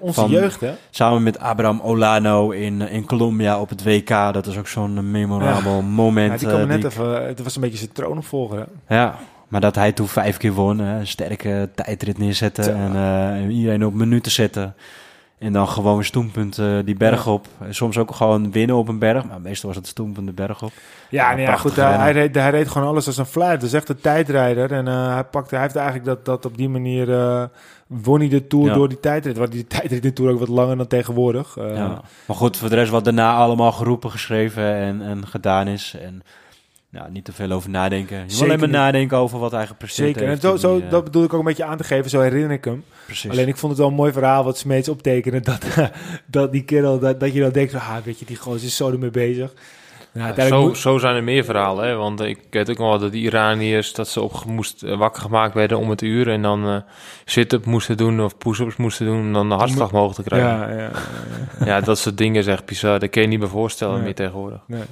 onze van, jeugd, hè? Samen met Abraham Olano in, in Colombia op het WK. Dat is ook zo'n memorabel moment. Ja, die kwam uh, net even... Het was een beetje zijn troonopvolger, hè? Ja, maar dat hij toen vijf keer won, hè, een sterke tijdrit neerzetten en, uh, en iedereen op minuten zetten. En dan gewoon stoempunt uh, die berg op. Soms ook gewoon winnen op een berg. Maar meestal was het stoempunt de berg op. Ja, nee, ja goed. Hij, hij, reed, hij reed gewoon alles als een fluit. Dat is echt een tijdrijder. En uh, hij, pakte, hij heeft eigenlijk dat, dat op die manier... Uh, won hij de Tour door die tijdrit. Waar die tijdrit de Tour ook wat langer dan tegenwoordig. ja. Maar goed, voor de rest wat daarna allemaal geroepen, geschreven en, en gedaan is. En ja, niet te veel over nadenken. Je moet alleen maar nadenken over wat hij gepresteerd Zeker. En zo, zo, dat bedoel ik ook een beetje aan te geven. Zo herinner ik hem. Precies. Alleen ik vond het wel een mooi verhaal wat Smeets optekenen. Dat, dat die kerel, dat, dat je dan denkt, ah, weet je, die gozer is zo ermee bezig. Nou, zo, zo zijn er meer verhalen, hè? want ik weet ook nog wel dat de Iraniërs dat ze op moest, eh, wakker gemaakt werden om het uur en dan uh, sit-up moesten doen of push-ups moesten doen om dan de hartslag mogen te krijgen. Ja, ja, ja, ja. dat soort dingen is echt bizar. Dat kun je niet meer voorstellen meer tegenwoordig. Nee.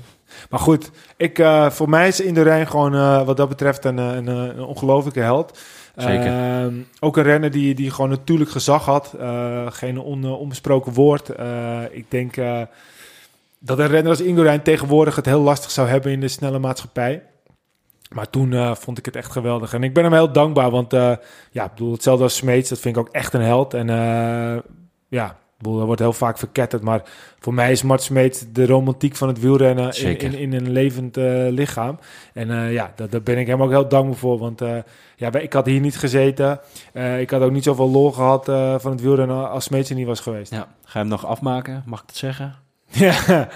Maar goed, ik, uh, voor mij is in de Rijn gewoon uh, wat dat betreft een, een, een ongelofelijke held. Zeker. Uh, ook een renner die, die gewoon natuurlijk gezag had. Geen on, onbesproken woord. ik denk dat een renner als Indurain tegenwoordig het heel lastig zou hebben in de snelle maatschappij. Maar toen vond ik het echt geweldig. En ik ben hem heel dankbaar. Want ja, ik bedoel, hetzelfde als Smeets, dat vind ik ook echt een held. En ja, dat wordt heel vaak verketterd, maar voor mij is Mart Smeet de romantiek van het wielrennen in, in, in, een levend uh, lichaam. En uh, ja, daar, daar, ben ik hem ook heel dankbaar voor, want uh, ja, ik had hier niet gezeten. ik had ook niet zoveel lol gehad van het wielrennen als Smeet er niet was geweest. Ja. Ga je hem nog afmaken, mag ik het zeggen? ja,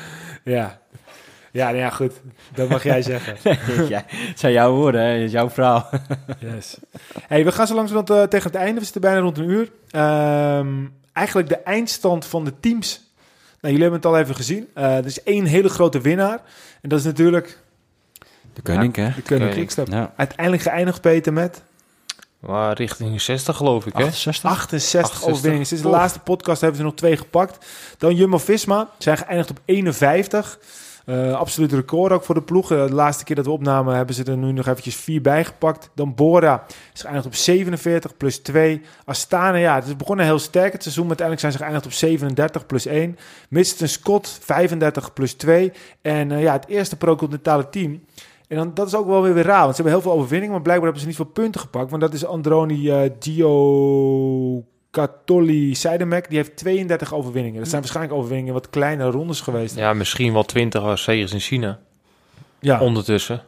ja. Ja, nou ja, goed. Dat mag jij zeggen. ja, het zijn jouw woorden, hè? Het is jouw vrouw. yes. Hey, we gaan zo langzamerhand uh, tegen het einde. We zitten bijna rond een uur. Um, eigenlijk de eindstand van de teams. Nou, jullie hebben het al even gezien. Uh, er is één hele grote winnaar. En dat is natuurlijk... De koning, hè? De koning Quickstep. Ja. Uiteindelijk geëindigd, Peter, met... Waar, richting 60 geloof ik, hè? 68, 68, overwinningen. Sinds de laatste podcast hebben ze nog twee gepakt. Dan Jumbo-Visma, zijn geëindigd op 51. Uh, absoluut record ook voor de ploeg. Uh, de laatste keer dat we opnamen hebben ze er nu nog eventjes vier bijgepakt. Dan Bora is geëindigd op 47 plus 2. Astana, ja, het is begonnen heel sterk het seizoen. Maar uiteindelijk zijn ze geëindigd op 37 plus 1. Middleton Scott 35 plus 2. En uh, ja, het eerste pro-continentale team. En dan, dat is ook wel weer, raar, want ze hebben heel veel overwinningen. Maar blijkbaar hebben ze niet veel punten gepakt. Want dat is Androni uh, Gio Katoli Seidemek, die heeft 32 overwinningen. Dat zijn waarschijnlijk overwinningen wat kleine rondes geweest. Ja, misschien wel 20 zegens in China Ja, ondertussen.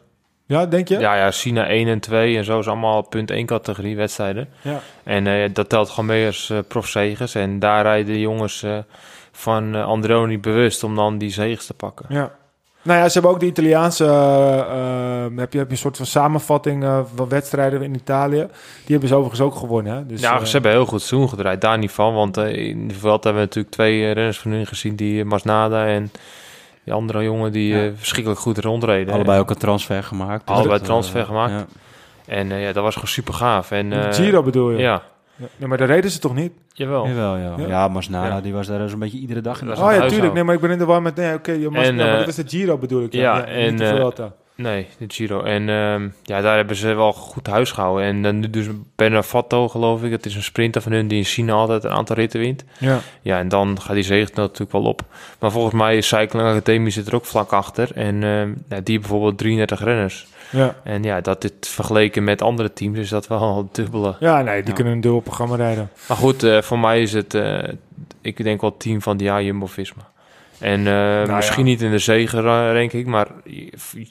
ja denk je? Ja, ja, China 1 en 2 en zo is allemaal punt 1 categorie wedstrijden. Ja. En eh, dat telt gewoon mee als eh profzegens. En daar rijden de jongens van Androni bewust om dan die zegens te pakken. Ja. Nou ja, ze hebben ook de Italiaanse. eh, eh, heb, je, heb je een soort van samenvatting eh, van wedstrijden in Italië. Die hebben ze overigens ook gewonnen. Hè? Dus, ja, ze hebben heel goed seizoen gedraaid, daar niet van. Want in de veld hebben we natuurlijk twee renners van hun gezien, die Masnada en die andere jongen die Ja. eh, verschrikkelijk goed rondreden. Allebei ook een transfer gemaakt. Dus Allebei dat, transfer gemaakt. ja. En eh, ja, dat was gewoon super gaaf. En, eh, Giro bedoel je? Ja. Nee, maar daar reden ze toch niet? jawel. Jawel, ja. Ja. Ja, Masnada, Ja. die was daar zo'n beetje iedere dag in. Dat de Oh ja, tuurlijk. Nee, maar ik ben in de war met... Nee, oké, je En, maar eh, dat is de Giro bedoel ik. ja, en, de Vuelta. Nee, de Giro. En ehm, ja, daar hebben ze wel goed huis gehouden. En dan nu dus Benafatto, geloof ik. Dat is een sprinter van hun die in China altijd een aantal ritten wint. Ja. Ja, en dan gaat die zegen natuurlijk wel op. Maar volgens mij is Cycling Academie zit er ook vlak achter. En ehm, ja, die bijvoorbeeld 33 renners. Ja. En ja, dat dit vergeleken met andere teams is dat wel een dubbele. ja, nee, die Ja. kunnen een dubbel programma rijden. Maar goed, eh, voor mij is het, eh, ik denk wel het team van het jaar Jumbo-Visma. En eh, misschien niet in de zegen, denk ik, maar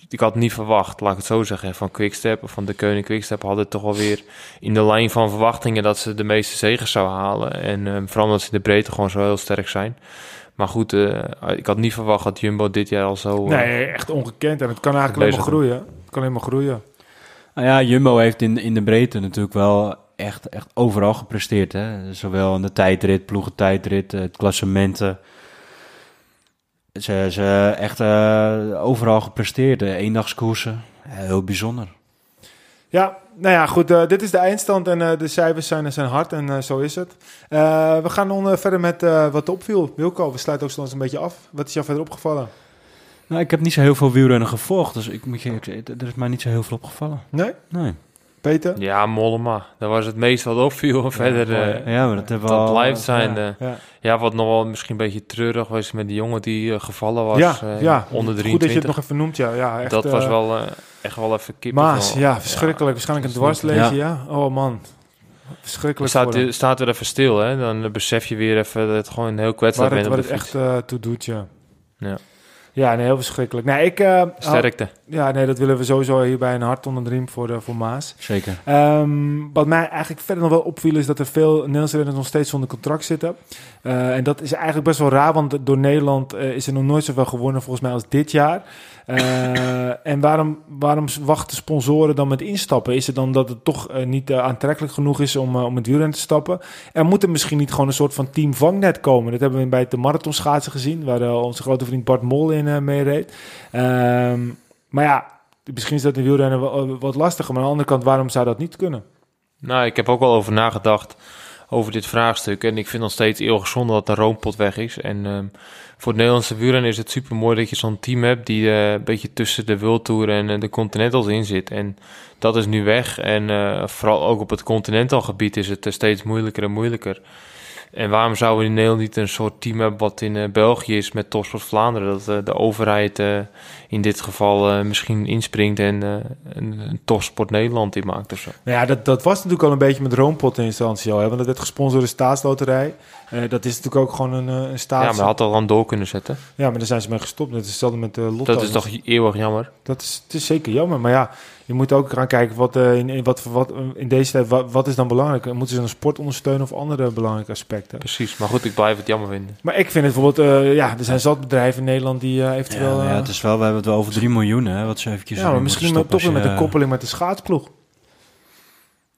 ik had niet verwacht, laat ik het zo zeggen, van Quickstep of van de Koning Quickstep hadden toch wel weer in de lijn van verwachtingen dat ze de meeste zegen zouden halen. En eh, vooral omdat ze in de breedte gewoon zo heel sterk zijn. Maar goed, eh, ik had niet verwacht dat Jumbo dit jaar al zo... eh, Nee, echt ongekend. En het kan eigenlijk alleen maar groeien. Het kan alleen maar groeien. Nou ja, Jumbo heeft in, in de breedte natuurlijk wel echt, echt overal gepresteerd. Hè? Zowel in de tijdrit, ploegentijdrit, het klassementen. Ze, ze echt eh, overal gepresteerd. De eendagskoersen. Heel bijzonder. Ja, nou ja, goed. eh, dit is de eindstand en eh, de cijfers zijn, zijn hard en eh, zo is het. We gaan eh, verder met wat opviel. Wilco, we sluiten ook soms een beetje af. Wat is jou verder opgevallen? Nou, ik heb niet zo heel veel wielrennen gevolgd. Dus ik moet je eerlijk zeggen, er is mij niet zo heel veel opgevallen. Nee? Nee. Peter? Ja, Mollema. Dat was het meest wat opviel. Verder, eh, Ja, maar dat hebben we dat al... blijft zijn. ja, eh, ja. Ja, wat nog wel misschien een beetje treurig was met die jongen die eh, gevallen was. ja, eh, ja. onder Goed 23. dat je het nog even noemt, ja. ja echt, dat was eh, wel eh, echt wel even kippen. Maas, ja, verschrikkelijk. Waarschijnlijk een dwarslezen, ja. Oh man. Er Verschrikkelijk staat, er staat weer even stil, hè? Dan eh, besef je weer even dat het gewoon een heel kwetsbaar Waar het, bent op waar de het fiets. echt eh, toe doet, ja. Ja. Ja, nee, heel verschrikkelijk. Nee, ik... eh, Sterkte. ja, nee, dat willen we sowieso hierbij een hart onder de riem voor, voor Maas. Zeker. Ehm, wat mij eigenlijk verder nog wel opviel is dat er veel Nederlandse renners nog steeds zonder contract zitten. Eh, en dat is eigenlijk best wel raar, want door Nederland eh, is er nog nooit zoveel gewonnen volgens mij als dit jaar. Eh, en waarom, waarom wachten sponsoren dan met instappen? Is het dan dat het toch eh, niet eh, aantrekkelijk genoeg is om, om het wielrennen te stappen? Er moet er misschien niet gewoon een soort van team vangnet komen. Dat hebben we bij de marathonschaatsen gezien, waar onze grote vriend Bart Mol in meereed. Ehm, maar ja, misschien is dat in wielrennen wat lastiger. Maar aan de andere kant, waarom zou dat niet kunnen? Nou, ik heb ook wel over nagedacht over dit vraagstuk. En ik vind nog steeds eeuwig zonde dat de roompot weg is. En ehm, voor het Nederlandse wielrennen is het super mooi dat je zo'n team hebt die eh, een beetje tussen de World Tour en eh, de Continentals in zit. En dat is nu weg. En eh, vooral ook op het Continental gebied is het steeds moeilijker en moeilijker. En waarom zouden we in Nederland niet een soort team hebben wat in eh, België is met Topsport Vlaanderen? Dat eh, de overheid eh, in dit geval misschien inspringt en een, een Topsport Nederland in maakt of zo. Nou ja, dat, dat was natuurlijk al een beetje met Roompot in instantie al. Want dat werd gesponsord door de staatsloterij. Eh, dat is natuurlijk ook gewoon een, eh, een staats... Ja, maar had al aan door kunnen zetten. Ja, maar daar zijn ze mee gestopt. Dat is hetzelfde met de Lotto. Dat is toch eeuwig jammer. Dat is, het is zeker jammer. Maar ja, je moet ook gaan kijken wat, eh, in, in, wat, wat in deze tijd... Wat, wat is dan belangrijk? Moeten ze een sport ondersteunen of andere belangrijke aspecten? Precies, maar goed, ik blijf het jammer vinden. Maar ik vind het bijvoorbeeld... eh, ja, er zijn zat bedrijven in Nederland die eh, eventueel... Ja, eh, ja, het is wel, we hebben het wel over 3 miljoen, hè, wat ze eventjes ja, erin maar moeten misschien met, toch weer met de koppeling met de schaatsploeg.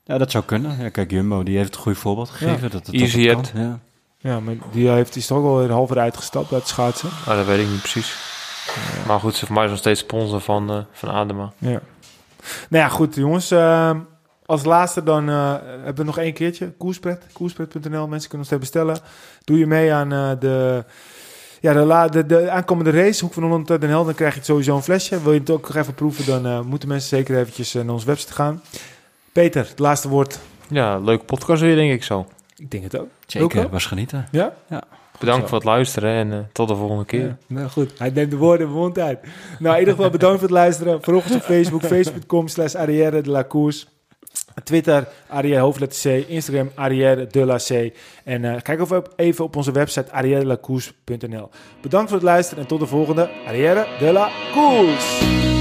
Ja, dat zou kunnen. Ja, kijk, Jumbo, die heeft het goede voorbeeld gegeven. Dat, dat, Easy dat Ed. kan. Ja. Ja, maar die heeft, is toch wel weer uitgestapt uit schaatsen. Ah, dat weet ik niet precies. Maar goed, ze voor mij is nog steeds sponsor van, eh, van Adema. Ja. Nou ja, goed jongens. Ehm, als laatste dan eh, hebben we nog één keertje. Koerspret. Koerspret.nl. Mensen kunnen ons daar bestellen. Doe je mee aan eh, de, ja, de, la, de, de aankomende race. Hoek van Holland Den Helder. Dan krijg je sowieso een flesje. Wil je het ook nog even proeven. Dan eh, moeten mensen zeker eventjes naar onze website gaan. Peter, het laatste woord. Ja, leuke podcast weer, denk ik zo. Ik denk het ook. Zeker, Wilco? was genieten. Ja? Bedankt Zo. voor het luisteren en eh, tot de volgende keer. Ja, nou goed. Hij neemt de woorden in mond uit. Nou, in ieder geval bedankt voor het luisteren. Volg ons op Facebook. Facebook.com slash arrière de la course. Twitter, Arrière hoofdletter C. Instagram, Arrière de la C. En eh, kijk ook even op onze website arrièredelacours.nl. Bedankt voor het luisteren en tot de volgende Arrière de la Course.